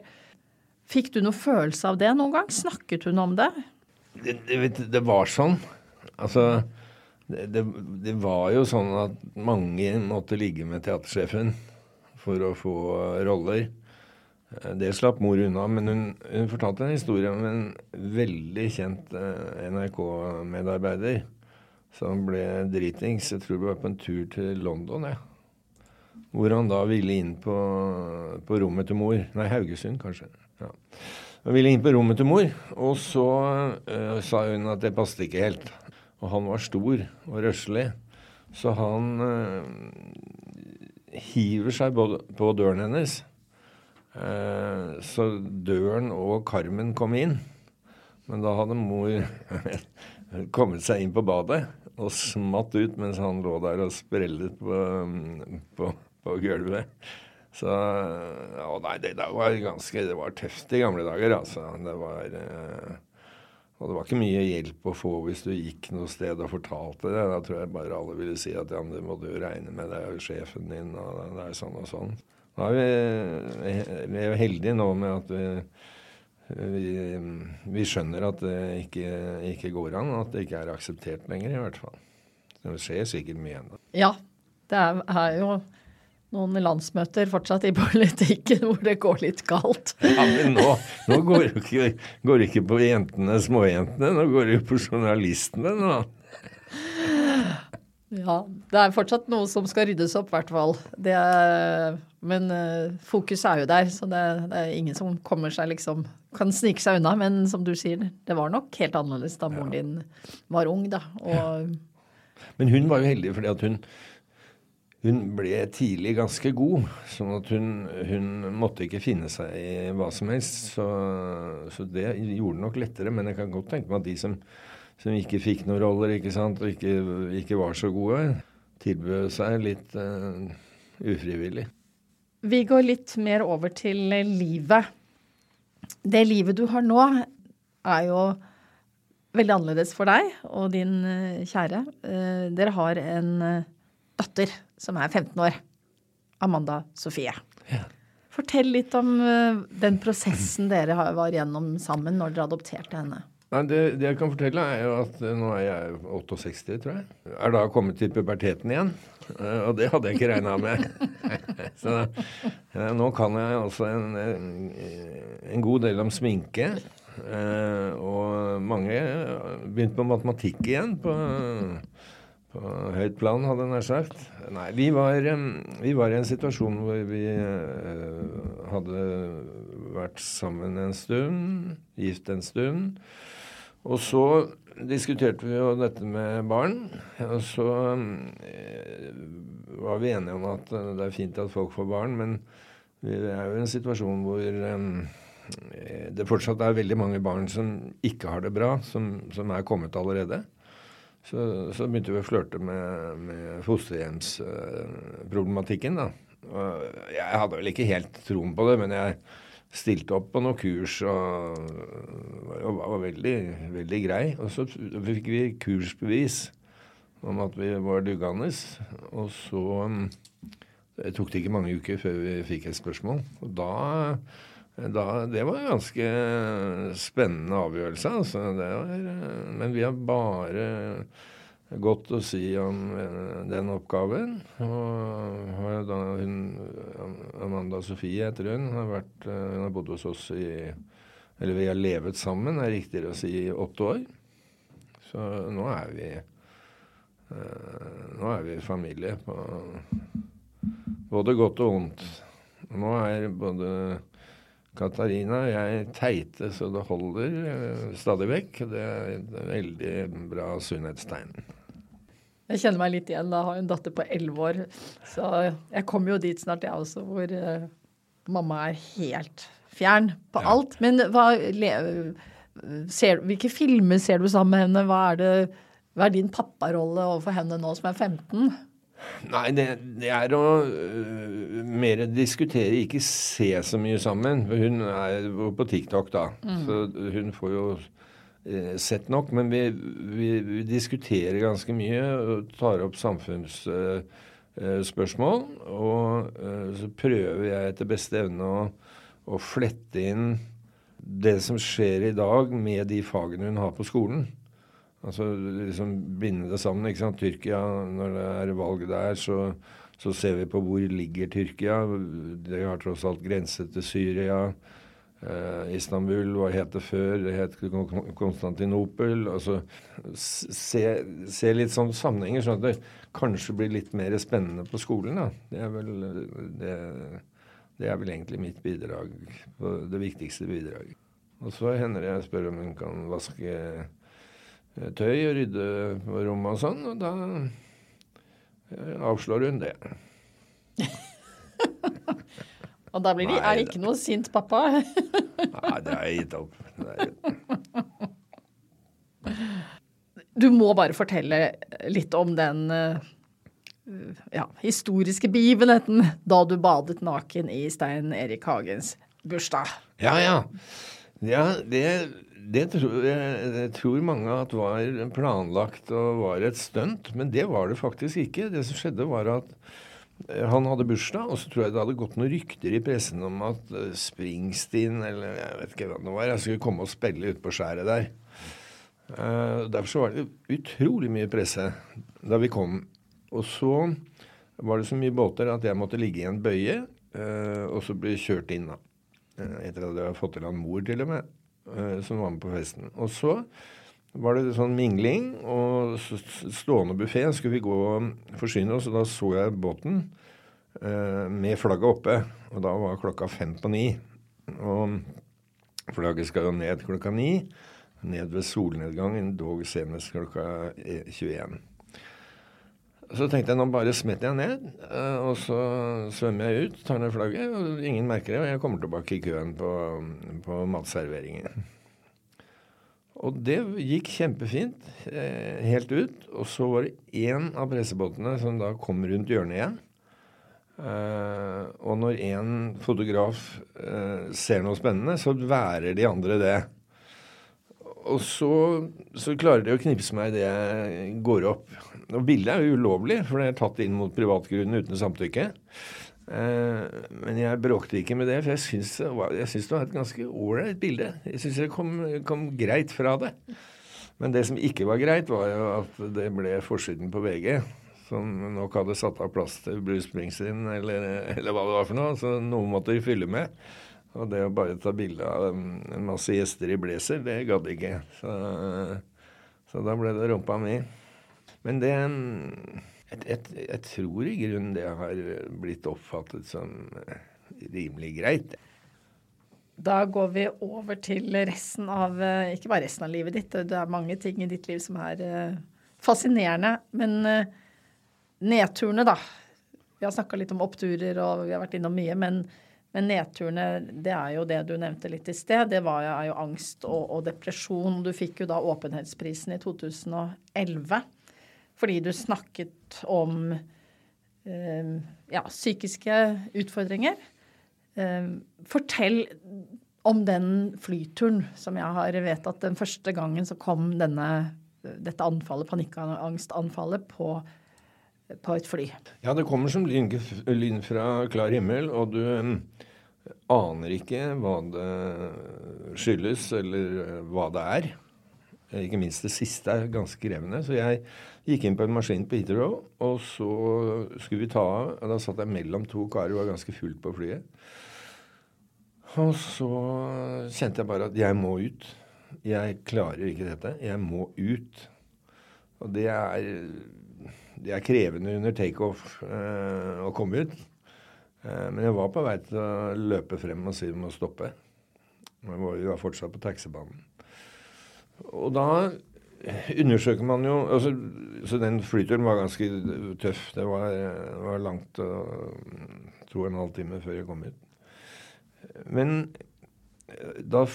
Fikk du noen følelse av det noen gang? Snakket hun om det? Det, det, det var sånn. Altså det, det, var jo sånn at mange måtte ligge med teatersjefen for å få roller. Eh, det slapp mor unna, men hun, hun, fortalte en historie om en veldig kjent eh, NRK-medarbeider som ble dritings. Jeg tror det var på en tur til London, ja. Hvor han da ville inn på, på rommet til mor. Nei, Haugesund, kanskje. Ja. Han ville inn på rommet til mor, og så uh, sa hun at det passet ikke helt. Og han var stor og røslig, så han uh, hiver seg på, på døren hennes Eh, så døren og karmen kom inn. Men da hadde mor kommet seg inn på badet og smatt ut mens han lå der og sprellet på, på, på gulvet. Så ja, nei, det, det, var ganske Det var tøft i gamle dager, altså. Det var eh, Og det var ikke mye hjelp å få hvis du gikk noe sted og fortalte det. Da tror jeg bare alle ville si at ja, det må du regne med, det er jo sjefen din, og det er sånn og sånn. Da er vi, vi er heldige nå med at vi, vi, vi skjønner at det ikke, ikke, går an, at det ikke er akseptert lenger, i hvert fall. Det skjer sikkert mye ennå. Ja, det er, er, jo noen landsmøter fortsatt i politikken hvor det går litt galt. Ja, men nå, nå går det ikke, går ikke på jentene, småjentene, nå går det jo på journalistene. nå. Ja, det er fortsatt noe som skal ryddes opp, i hvert fall. men uh, fokuset er jo der, så det, det, er ingen som kommer seg liksom Kan snike seg unna. Men som du sier, det var nok helt annerledes da moren ja. din var ung, da. Og, ja. Men hun var jo heldig fordi at hun hun ble tidlig ganske god, sånn at hun, hun, måtte ikke finne seg i hva som helst. Så, så det gjorde det nok lettere. Men jeg kan godt tenke meg at de som som ikke fikk noen roller ikke sant, og ikke, ikke var så gode, tilbød seg litt uh, ufrivillig. Vi går litt mer over til livet. Det livet du har nå, er jo veldig annerledes for deg og din uh, kjære. Uh, dere har en datter som er 15 år. Amanda Sofie. Ja. Fortell litt om den prosessen dere var gjennom sammen når dere adopterte henne. Nei, det, det, jeg kan fortelle, er jo at nå er jeg 68, tror jeg. Er da kommet til puberteten igjen. Eh, og det hadde jeg ikke regna med. Så eh, nå kan jeg altså en, en, god del om sminke. Eh, og mange begynte på matematikk igjen på, på høyt plan, hadde jeg nær sagt. Nei, vi var, vi var, i en situasjon hvor vi hadde vært sammen en stund, gift en stund. Og så diskuterte vi jo dette med barn. Og så eh, var vi enige om at det er fint at folk får barn, men vi er jo i en situasjon hvor, eh, det fortsatt er veldig mange barn som ikke har det bra, som, som er kommet allerede. Så, så, begynte vi å flørte med, med fosterhjemsproblematikken, da. Jeg hadde vel ikke helt troen på det, men jeg stilte opp på noen kurs og, og var veldig, veldig grei. Og så fikk vi kursbevis om at vi var duggende. Og så det tok det ikke mange uker før vi fikk et spørsmål. Og da, da Det var en ganske spennende avgjørelse, altså. Var, men vi har bare godt å si om eh, den oppgaven. Og da, hun, Amanda Sofie heter hun. Har vært, eh, hun har bodd hos oss i Eller vi har levet sammen, er riktigere å si, i åtte år. Så nå er vi eh, Nå er vi familie på både godt og vondt. Nå er både Katarina og jeg teite så det holder uh, stadig vekk. Det er et veldig bra sunnhetstegn. Jeg kjenner meg litt igjen. Da har en datter på elleve år. Så jeg kommer jo dit snart, jeg også, hvor uh, mamma er helt fjern på ja. alt. Men hva, ser, hvilke filmer ser du sammen med henne? Hva er, det, hva er din papparolle overfor henne nå som er 15? Nei, det, det er å uh, mer diskutere, ikke se så mye sammen. Hun er på TikTok, da. Mm. Så hun får jo uh, sett nok. Men vi, vi, vi, diskuterer ganske mye og tar opp samfunnsspørsmål. Uh, og så prøver jeg etter beste evne å, å flette inn det som skjer i dag med de fagene hun har på skolen. Altså liksom binde det sammen. ikke sant? Tyrkia, når det er valg der, så, så ser vi på hvor ligger Tyrkia. De har tross alt grense til Syria. Eh, Istanbul, hva het det før? Det het Konstantinopel. Altså se, se, litt sånn sammenhenger, sånn at det kanskje blir litt mer spennende på skolen. da. Det er vel, det, det er vel egentlig mitt bidrag. Det viktigste bidraget. Og så hender det jeg spør om hun kan vaske tøy og rydde rommet og sånn, og da eh, avslår hun det. og da blir de, er det ikke noe sint pappa? Nei, det har jeg gitt opp. Du må bare fortelle litt om den eh, ja, historiske begivenheten da du badet naken i Stein Erik Hagens bursdag. Ja, ja. Ja, det det tror jeg, tror mange at var planlagt og var et stunt, men det var det faktisk ikke. Det som skjedde, var at eh, han hadde bursdag, og så tror jeg det hadde gått noen rykter i pressen om at eh, Springsteen eller jeg vet ikke hva det var, jeg skulle komme og spille ute på skjæret der. Uh, derfor så var det utrolig mye presse da vi kom. Og så var det så mye båter at jeg måtte ligge i en bøye og så bli kjørt inn. da. Uh, etter at jeg hadde fått til han mor, til og med. Eh, som var med på festen. Og så var det sånn mingling og stående buffé. Skulle vi gå og forsyne oss, og da så jeg båten eh, med flagget oppe. Og da var klokka fem på ni. Og flagget skal jo ned klokka ni. Ned ved solnedgangen, dog senest klokka 21. Så tenkte jeg nå bare smetter jeg ned, eh, og så svømmer jeg ut, tar ned flagget, og ingen merker det, og jeg kommer tilbake i køen på, på matserveringen. Og det gikk kjempefint eh, helt ut. Og så var det én av pressebåtene som da kom rundt hjørnet igjen. Eh, og når én fotograf ser noe spennende, så værer de andre det. Og så, så klarer de å knipse meg idet jeg går opp. Og bildet er jo ulovlig, for det er tatt inn mot privatgrunnen uten samtykke. Eh, men jeg bråkte ikke med det, for jeg syns, det var et ganske ålreit bilde. Jeg syns det kom, kom, greit fra det. Men det som ikke var greit, var jo at det ble forsiden på VG. Som nok hadde satt av plass til Bruce Springsteen, eller, eller hva det var for noe. Så noen måtte de fylle med. Og det å bare ta bilde av en masse gjester i blazer, det gadd ikke. Så, så da ble det rumpa mi. Men det jeg, jeg, jeg, tror i grunnen det har blitt oppfattet som eh, rimelig greit. Da går vi over til resten av eh, Ikke bare resten av livet ditt, det er mange ting i ditt liv som er eh, fascinerende. Men nedturene, da. Vi har snakka litt om oppturer, og vi har vært innom mye. Men Men nedturene, det er jo det du nevnte litt i sted. Det var er jo angst og, og, depresjon. Du fikk jo da Åpenhetsprisen i 2011 fordi du snakket om eh, ja, psykiske utfordringer. Eh, fortell om den flyturen som jeg har vedtatt den første gangen så kom denne, dette anfallet, panikkangstanfallet, på på et fly. Ja, det kommer som lyn, fra klar himmel, og du um, aner ikke hva det skyldes, eller uh, hva det er. Ikke minst det siste er ganske krevende. Så jeg gikk inn på en maskin på Heathrow, og så skulle vi ta av. og Da satt jeg mellom to karer, og var ganske fullt på flyet. Og så kjente jeg bare at jeg må ut. Jeg klarer ikke dette. Jeg må ut. Og det er det er krevende under takeoff eh, å komme ut. Eh, men jeg var på vei til å løpe frem og si vi må stoppe. Vi var fortsatt på taxibanen. Og da undersøker man jo altså, Så den flyturen var ganske tøff. Det var, var langt og to og en halv time før jeg kom ut. Men eh, da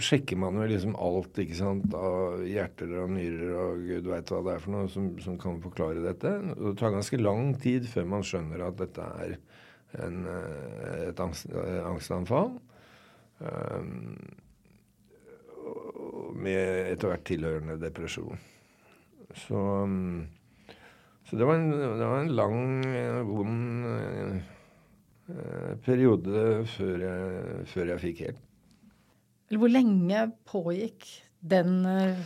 sjekker man jo liksom alt ikke sant, av hjerter og nyrer og gud veit hva det er for noe som, som, kan forklare dette. Det tar ganske lang tid før man skjønner at dette er en, eh, et angst, eh, angstanfall. Um, med etter hvert tilhørende depresjon. Så, um, så det, var en, det, var en, lang, vond eh, periode før jeg, før jeg fikk hjelp. Hvor lenge pågikk den uh,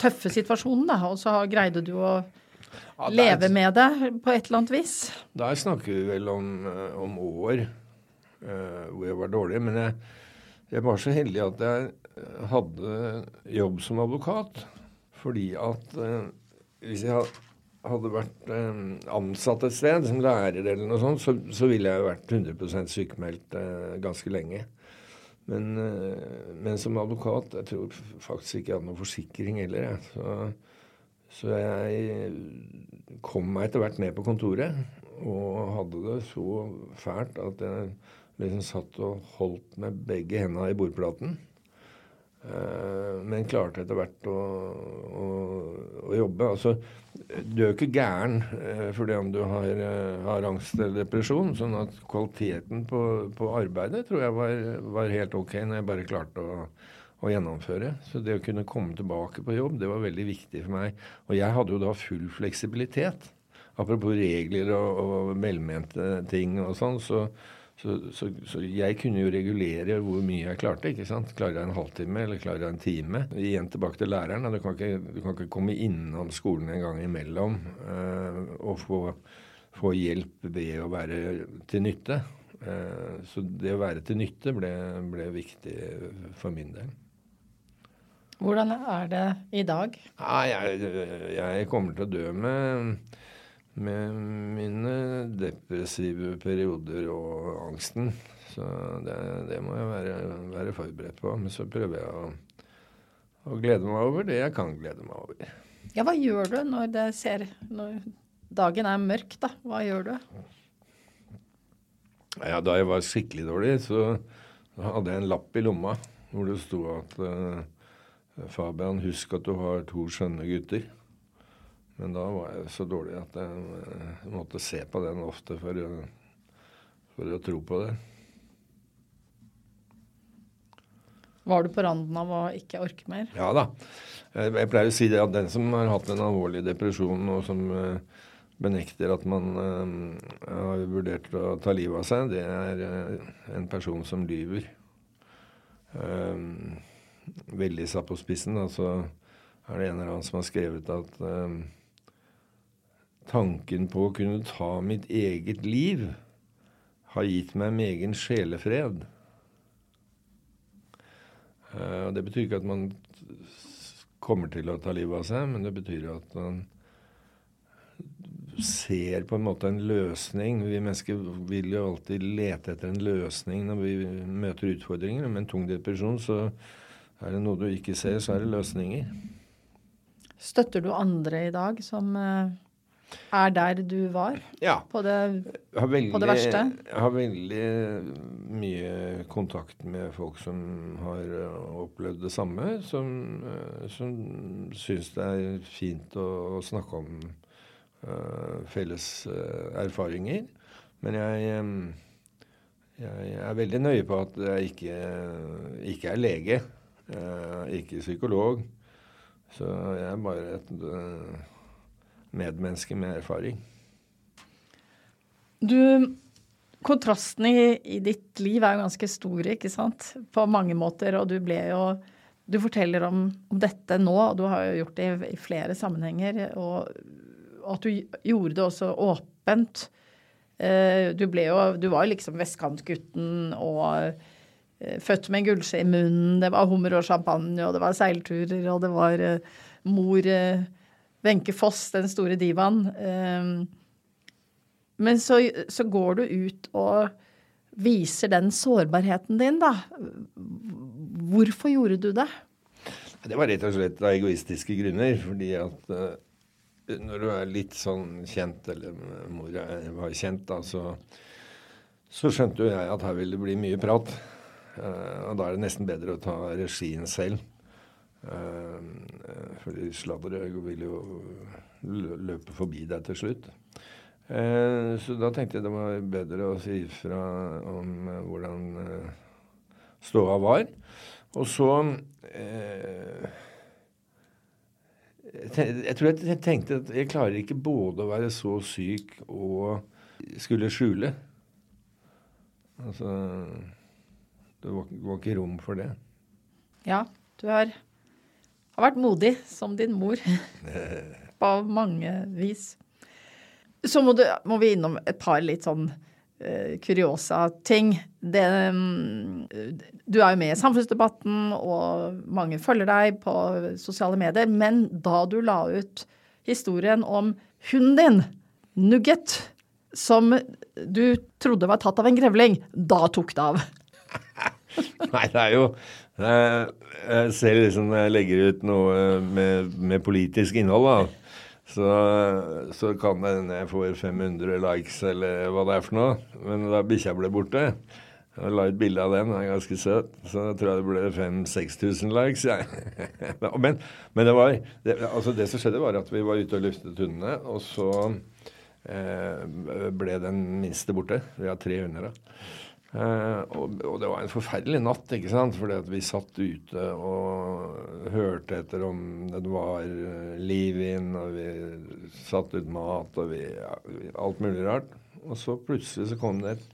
tøffe situasjonen, da? Og så greide du å ja, leve med det på et eller annet vis? Der snakker vi vel om, uh, om år uh, hvor jeg var dårlig. Men jeg, jeg, var så heldig at jeg hadde jobb som advokat. Fordi at hvis jeg hadde vært ansatt et sted som lærer eller noe sånt, så, så ville jeg vært 100% sykemeldt ganske lenge. Men, eh, men, som advokat Jeg tror faktisk ikke jeg hadde noen forsikring heller. Jeg. Så, så jeg kom meg etter hvert ned på kontoret og hadde det så fælt at jeg liksom satt og holdt med begge hendene i bordplaten. Eh, men klarte etter hvert å, å, å, jobbe. Altså, du er jo ikke gæren uh, fordi om du har, uh, har, angst eller depresjon. Sånn at kvaliteten på, på arbeidet tror jeg var, var, helt ok når jeg bare klarte å, å, gjennomføre. Så det å kunne komme tilbake på jobb, det var veldig viktig for meg. Og jeg hadde jo da full fleksibilitet. Apropos regler og, og velmente ting og sånn, så så, så, så, jeg kunne jo regulere hvor mye jeg klarte. ikke sant? Klarer jeg en halvtime eller klarer jeg en time? Igjen tilbake til læreren. Du kan ikke, du kan ikke komme innom skolen en gang imellom uh, og få, få, hjelp ved å være til nytte. Uh, så det å være til nytte ble, ble viktig for min del. Hvordan er det i dag? Ah, jeg, jeg kommer til å dø med med mine depressive perioder og angsten. Så det, det må jeg være, være, forberedt på. Men så prøver jeg å, å, glede meg over det jeg kan glede meg over. Ja, hva gjør du når det ser Når dagen er mørk, da? Hva gjør du? Ja, da jeg var skikkelig dårlig, så hadde jeg en lapp i lomma hvor det sto at uh, Fabian, husk at du har to skjønne gutter. Men da var jeg så dårlig at jeg eh, måtte se på den ofte for å, for å tro på det. Var du på randen av å ikke orke mer? Ja da. Jeg pleier å si det at den som har hatt en alvorlig depresjon, og som eh, benekter at man har vurdert å ta livet av seg, det er en person som lyver. Veldig satt på spissen. Da, så er det en eller annen som har skrevet at Tanken på å kunne ta mitt eget liv har gitt meg megen sjelefred. Og det betyr ikke at man kommer til å ta livet av seg, men det betyr at man ser på en måte en løsning. Vi mennesker vil jo alltid lete etter en løsning når vi møter utfordringer. Med en tung depresjon så er det noe du ikke ser, så er det løsninger. Støtter du andre i dag som uh er der du var? Ja. På det, veldig, på det verste? Jeg har veldig mye kontakt med folk som har eh, opplevd det samme, som, uh, som syns det er fint å, å snakke om uh, felles uh, erfaringer. Men jeg, jeg er veldig nøye på at jeg ikke, ikke er lege, Jeg er ikke psykolog. Så jeg er bare et medmenneske med erfaring. Du, kontrasten i, i, ditt liv er jo ganske stor, ikke sant? På mange måter. Og du ble jo Du forteller om, om dette nå, og du har jo gjort det i, i flere sammenhenger. Og, og, at du gjorde det også åpent. Eh, du ble jo Du var jo liksom vestkantgutten og eh, født med en gullskje i munnen. Det var hummer og champagne, og det var seilturer, og det var eh, mor Wenche Foss, den store divaen. Ehm, men så, så, går du ut og viser den sårbarheten din, da. Hvorfor gjorde du det? Det var rett og slett av egoistiske grunner. Fordi at uh, når du er litt sånn kjent, eller mor var kjent, da, så, så skjønte jo jeg at her vil det bli mye prat. Uh, og da er det nesten bedre å ta regien selv. Uh, fordi sladderet vil jo løpe forbi deg til slutt. Så da tenkte jeg det var bedre å si ifra om hvordan ståa var. Og så jeg tror jeg tenkte at jeg klarer ikke både å være så syk og skulle skjule. Altså Det var, var ikke rom for det. Ja, du har har vært modig som din mor. På mange vis. Så må, du, må, vi innom et par litt sånn uh, kuriosa ting. Det, um, du er jo med i samfunnsdebatten, og mange følger deg på sosiale medier. Men da du la ut historien om hunden din, Nugget, som du trodde var tatt av en grevling, da tok det av. Nei, det er jo Jeg ser liksom når jeg legger ut noe med, med politisk innhold, da, så, så kan det hende jeg får 500 likes eller hva det er for noe. Men da bikkja ble borte jeg la ut bilde av den, den er ganske søt. Så jeg tror jeg det ble 5000-6000 likes. Ja. men, men, det var det, altså det som skjedde, var at vi var ute og luftet hundene, og så eh, ble den minste borte. Vi har tre hunder da. Uh, og, og, det var en forferdelig natt, ikke sant? Fordi at vi satt ute og hørte etter om det var uh, liv inn, og vi satte ut mat og vi, ja, alt mulig rart. Og så plutselig så kom det et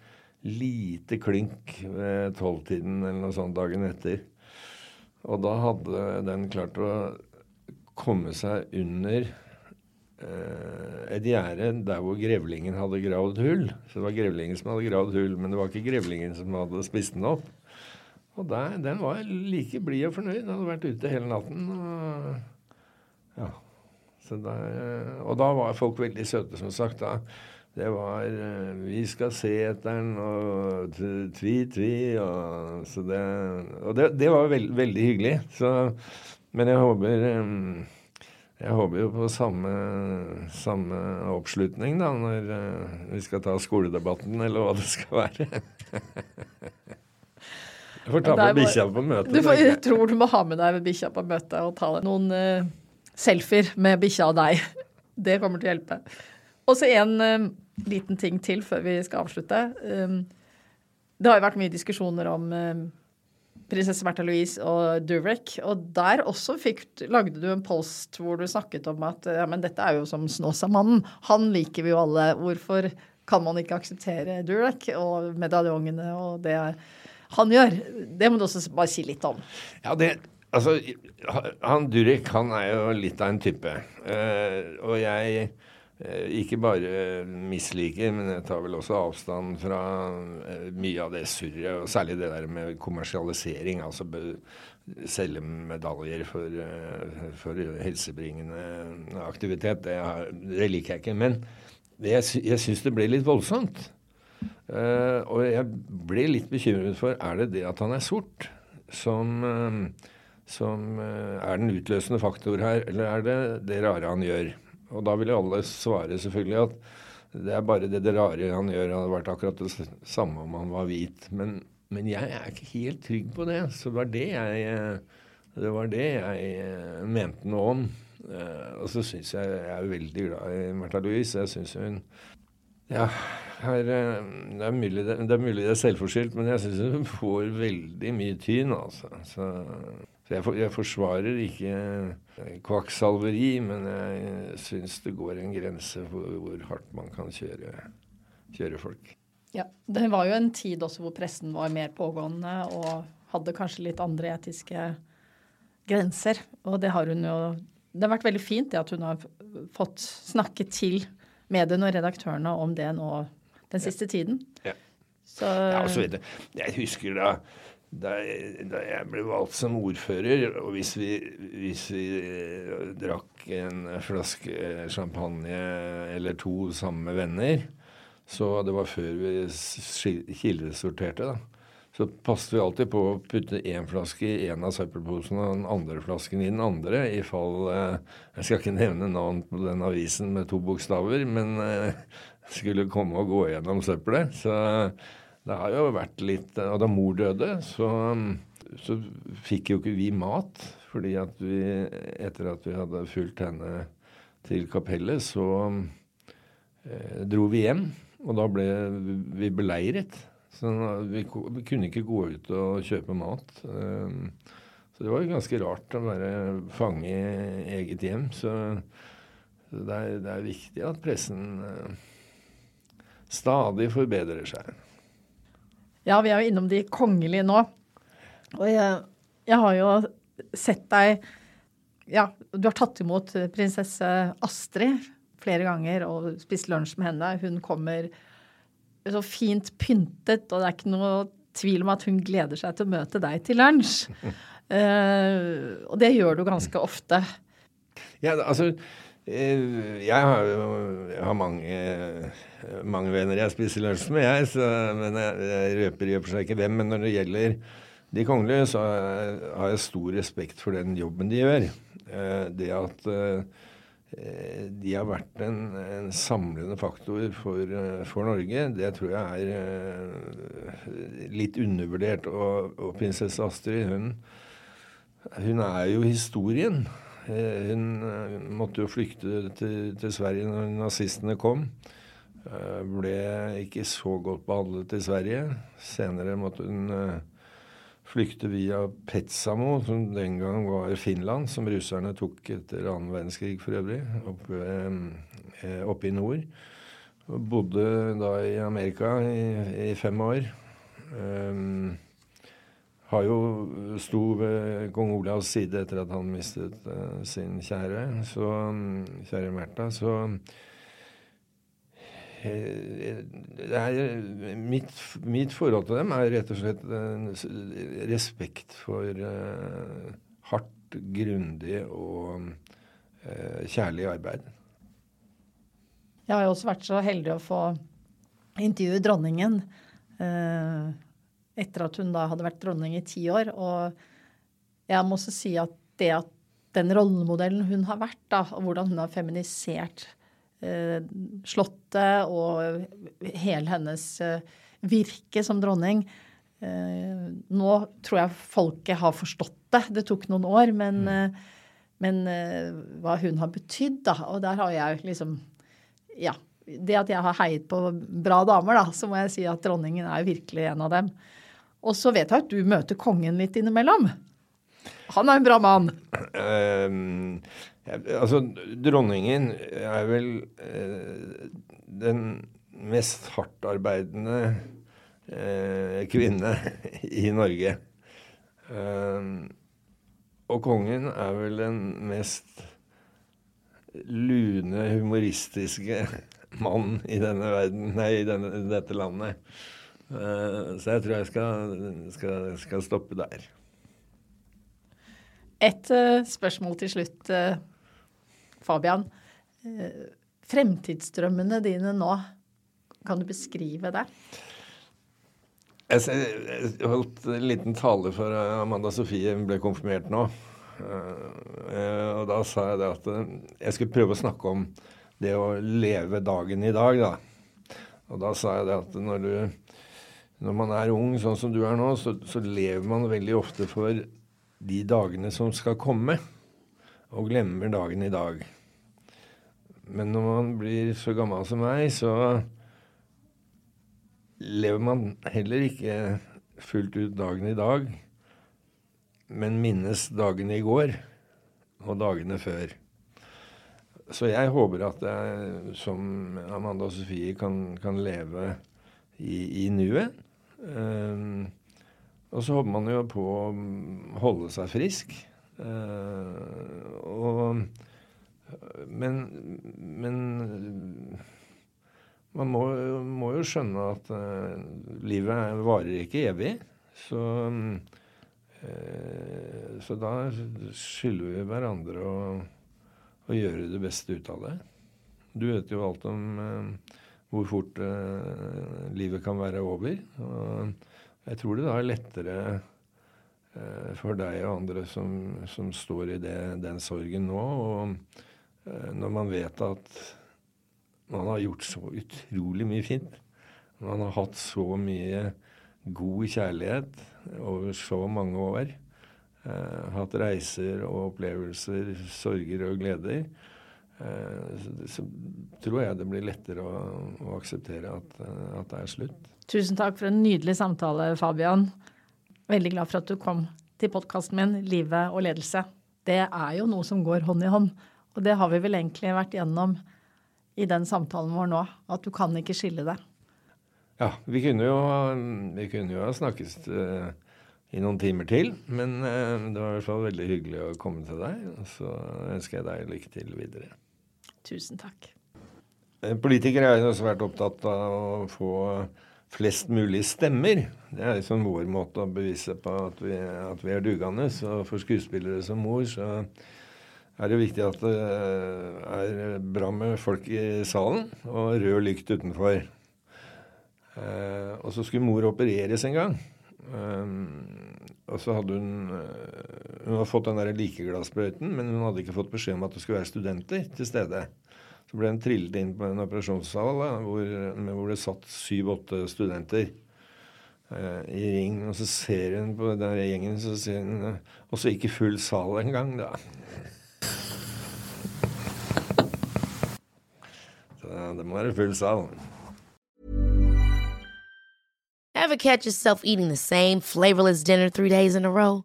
lite klynk ved tolvtiden eller noe sånt dagen etter. Og da hadde den klart å komme seg under Eh, et gjerde der hvor grevlingen hadde gravd hull. Så det var grevlingen som hadde gravd hull, men det var ikke grevlingen som hadde spist den opp. Og der, den var like blid og fornøyd. Den hadde vært ute hele natten. Og, ja. Der, og da var folk veldig søte, som sagt. da. Det var eh, 'Vi skal se etter den', og 'tvi-tvi'. Og, så det, og det, det var veld, veldig hyggelig. Så, men jeg håper um, jeg håper jo på samme, samme oppslutning da, når uh, vi skal ta skoledebatten, eller hva det skal være. jeg får ta med bikkja på møtet. Får, jeg tror du må ha med deg bikkja på møtet og ta noen uh, selfier med bikkja og deg. Det kommer til å hjelpe. Og så en uh, liten ting til før vi skal avslutte. Um, det har jo vært mye diskusjoner om prinsesse Märtha Louise og Durek. Og der også fikk, lagde du en post hvor du snakket om at ja, men dette er jo som Snåsamannen. Han liker vi jo alle. Hvorfor kan man ikke akseptere Durek og medaljongene og det han gjør? Det må du også bare si litt om. Ja, det, altså, han Durek han er jo litt av en type. Uh, og jeg ikke bare misliker, men jeg tar vel også avstand fra eh, mye av det surret, og særlig det der med kommersialisering. Altså selge medaljer for, eh, for helsebringende aktivitet. Det, det, liker jeg ikke. Men jeg, jeg syns det ble litt voldsomt. Og jeg ble litt bekymret for er det det at han er sort, som, som er den utløsende faktor her, eller er det det rare han gjør? Og da vil jo alle svare selvfølgelig at det er bare det, det rare han gjør. Hadde vært akkurat det samme om han var hvit. Men, men jeg er ikke helt trygg på det. Så det var det jeg, det var det jeg eh, mente noe om. Uh, og så syns jeg Jeg er veldig glad i Märtha Louise. Jeg syns hun ja, her, eh, det, er mulig det, er mulig det er selvforskyldt, men jeg syns hun får veldig mye tyn, altså. Så, så jeg, for, jeg, forsvarer ikke eh, kvakksalveri, men jeg syns det går en grense for hvor hardt man kan kjøre, kjøre folk. Ja, Det var jo en tid også hvor pressen var mer pågående og hadde kanskje litt andre etiske grenser. Og det har hun jo Det har vært veldig fint det at hun har fått snakke til mediene og redaktørene om det nå den siste tiden. Ja. Så, ja, og så vet jeg, jeg husker da, da, da, jeg ble valgt som ordfører, og hvis vi, hvis vi eh, drakk en flaske champagne eller to sammen med venner, så det var før vi kildesorterte, da så passet vi alltid på å putte én flaske i en av søppelposene og den andre flasken i den andre, i fall eh, Jeg skal ikke nevne navn på den avisen med to bokstaver, men eh, skulle komme og gå gjennom søppelet. Så det har jo vært litt Og da mor døde, så, så fikk jo ikke vi mat. Fordi at vi, etter at vi hadde fulgt henne til kapellet, så eh, dro vi hjem. Og da ble vi beleiret. Så vi, vi, kunne ikke gå ut og kjøpe mat. Um, så det var jo ganske rart å være fange i eget hjem. Så, det, er, det, er, viktig at pressen stadig forbedrer seg. Ja, vi er jo innom de kongelige nå. Og jeg, jeg har jo sett deg Ja, du har tatt imot prinsesse Astrid flere ganger og spist lunsj med henne. Hun kommer så fint pyntet, og det er ikke noe tvil om at hun gleder seg til å møte deg til lunsj. Uh, og det gjør du ganske ofte. Ja, altså jeg har jo jeg har mange, mange, venner jeg spiser lunsj med, jeg. Så, men jeg, jeg røper i og for seg ikke hvem. Men når det gjelder de kongelige, så har jeg stor respekt for den jobben de gjør. Eh, det at Eh, de har vært en, en samlende faktor for, eh, for, Norge. Det tror jeg er litt undervurdert. Og, og, prinsesse Astrid, hun, hun, er jo historien. Uh, hun, hun, måtte jo flykte til, til Sverige når nazistene kom. Uh, ble ikke så godt behandlet i Sverige. Senere måtte hun flykte via Petsamo, som den gang var Finland, som russerne tok etter annen verdenskrig for øvrig, oppe, eh, oppe i nord. Bodde da i Amerika i, i fem år. Um, har jo sto ved kong Olavs side etter at han mistet uh, sin kjære, så, kjære Märtha. Så er, mitt, mitt, forhold til dem er rett og slett respekt for uh, hardt, grundig og kjærlig arbeid. Jeg har jo også vært så heldig å få intervjue dronningen uh, etter at hun da hadde vært dronning i ti år. Og jeg må også si at det at den rollemodellen hun har vært, da, og hvordan hun har feminisert Eh, Slottet og hele hennes eh, virke som dronning. Eh, nå tror jeg folket har forstått det. Det tok noen år, men, mm. men hva hun har betydd, da. Og der har jeg liksom Ja. Det at jeg har heiet på bra damer, da, så må jeg si at dronningen er virkelig en av dem. Og så vet jeg at du møter kongen litt innimellom. Han er en bra mann. Um, Altså, dronningen er vel uh, den mest hardtarbeidende uh, kvinne i Norge. Um, og kongen er vel den mest lune, humoristiske mann i denne verden, nei, i denne, dette landet. Eh, så jeg tror jeg skal, skal, skal stoppe der. Et uh, spørsmål til slutt. Uh, Fabian, eh, fremtidsdrømmene dine nå, kan du beskrive det? Jeg holdt en liten tale for Amanda Sofie, hun ble konfirmert nå. Eh, og da sa jeg det at eh, jeg skulle prøve å snakke om det å leve dagen i dag, da. Og da sa jeg det at når du når man er ung, sånn som du er nå, så, så lever man veldig ofte for de dagene som skal komme, og glemmer dagen i dag. Men når man blir så gammel som meg, så lever man heller ikke fullt ut dagen i dag, men minnes dagene i går og dagene før. Så jeg håper at jeg, som Amanda og Sofie, kan, kan leve i, i nuet. Um, og så håper man jo på å holde seg frisk. Uh, og, men, men man må, må, jo skjønne at uh, livet varer ikke evig. Så Eh, så da skylder vi hverandre å, å, gjøre det beste ut av det. Du vet jo alt om eh, hvor fort eh, livet kan være over. Og jeg tror det da er lettere eh, for deg og andre som, som står i det, den sorgen nå. Og eh, når man vet at man har gjort så utrolig mye fint. Man har hatt så mye god kjærlighet over så mange år. Eh, hatt reiser og opplevelser, sorger og gleder. Eh, så, tror jeg det blir lettere å, å akseptere at, eh, at, det er slutt. Tusen takk for en nydelig samtale, Fabian. Veldig glad for at du kom til podkasten min, Livet og ledelse. Det er jo noe som går hånd i hånd. Og det har vi vel egentlig vært gjennom i den samtalen vår nå. At du kan ikke skille det. Ja, vi kunne jo, vi kunne jo ha snakkes uh, i noen timer til. Men det var i hvert fall veldig hyggelig å komme til deg. Og så ønsker jeg deg lykke til videre. Tusen takk. Eh, politikere er jo svært opptatt av å få flest mulig stemmer. Det er liksom vår måte å bevise på at vi, at vi er dugende. Så for skuespillere som mor så er det viktig at det er bra med folk i salen og rød lykt utenfor. Eh, og så skulle mor opereres en gang. Um, og så hadde hun Hun hadde fått den der likeglassprøyten, men hun hadde ikke fått beskjed om at det skulle være studenter til stede. Så ble hun trillet inn på en operasjonssal hvor, hvor, det satt syv-åtte studenter uh, i ring. Og så ser hun på den gjengen, så sier hun Og så ikke full sal engang, da. Så det må være full sal. Ever a row?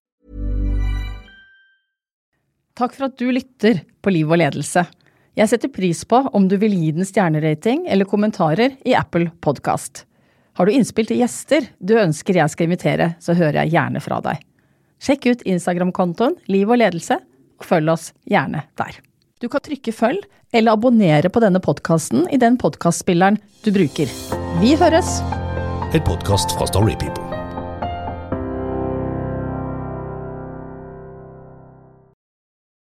Takk for at du lytter på Liv og ledelse. Jeg setter pris på om du vil gi den stjernerating eller kommentarer i Apple Podkast. Har du innspill til gjester du ønsker jeg skal invitere, så hører jeg gjerne fra deg. Sjekk ut Instagram-kontoen Liv og ledelse, og følg oss gjerne der. Du kan trykke følg eller abonnere på denne podkasten i den podkastspilleren du bruker. Vi høres! En podkast fra Storypeople.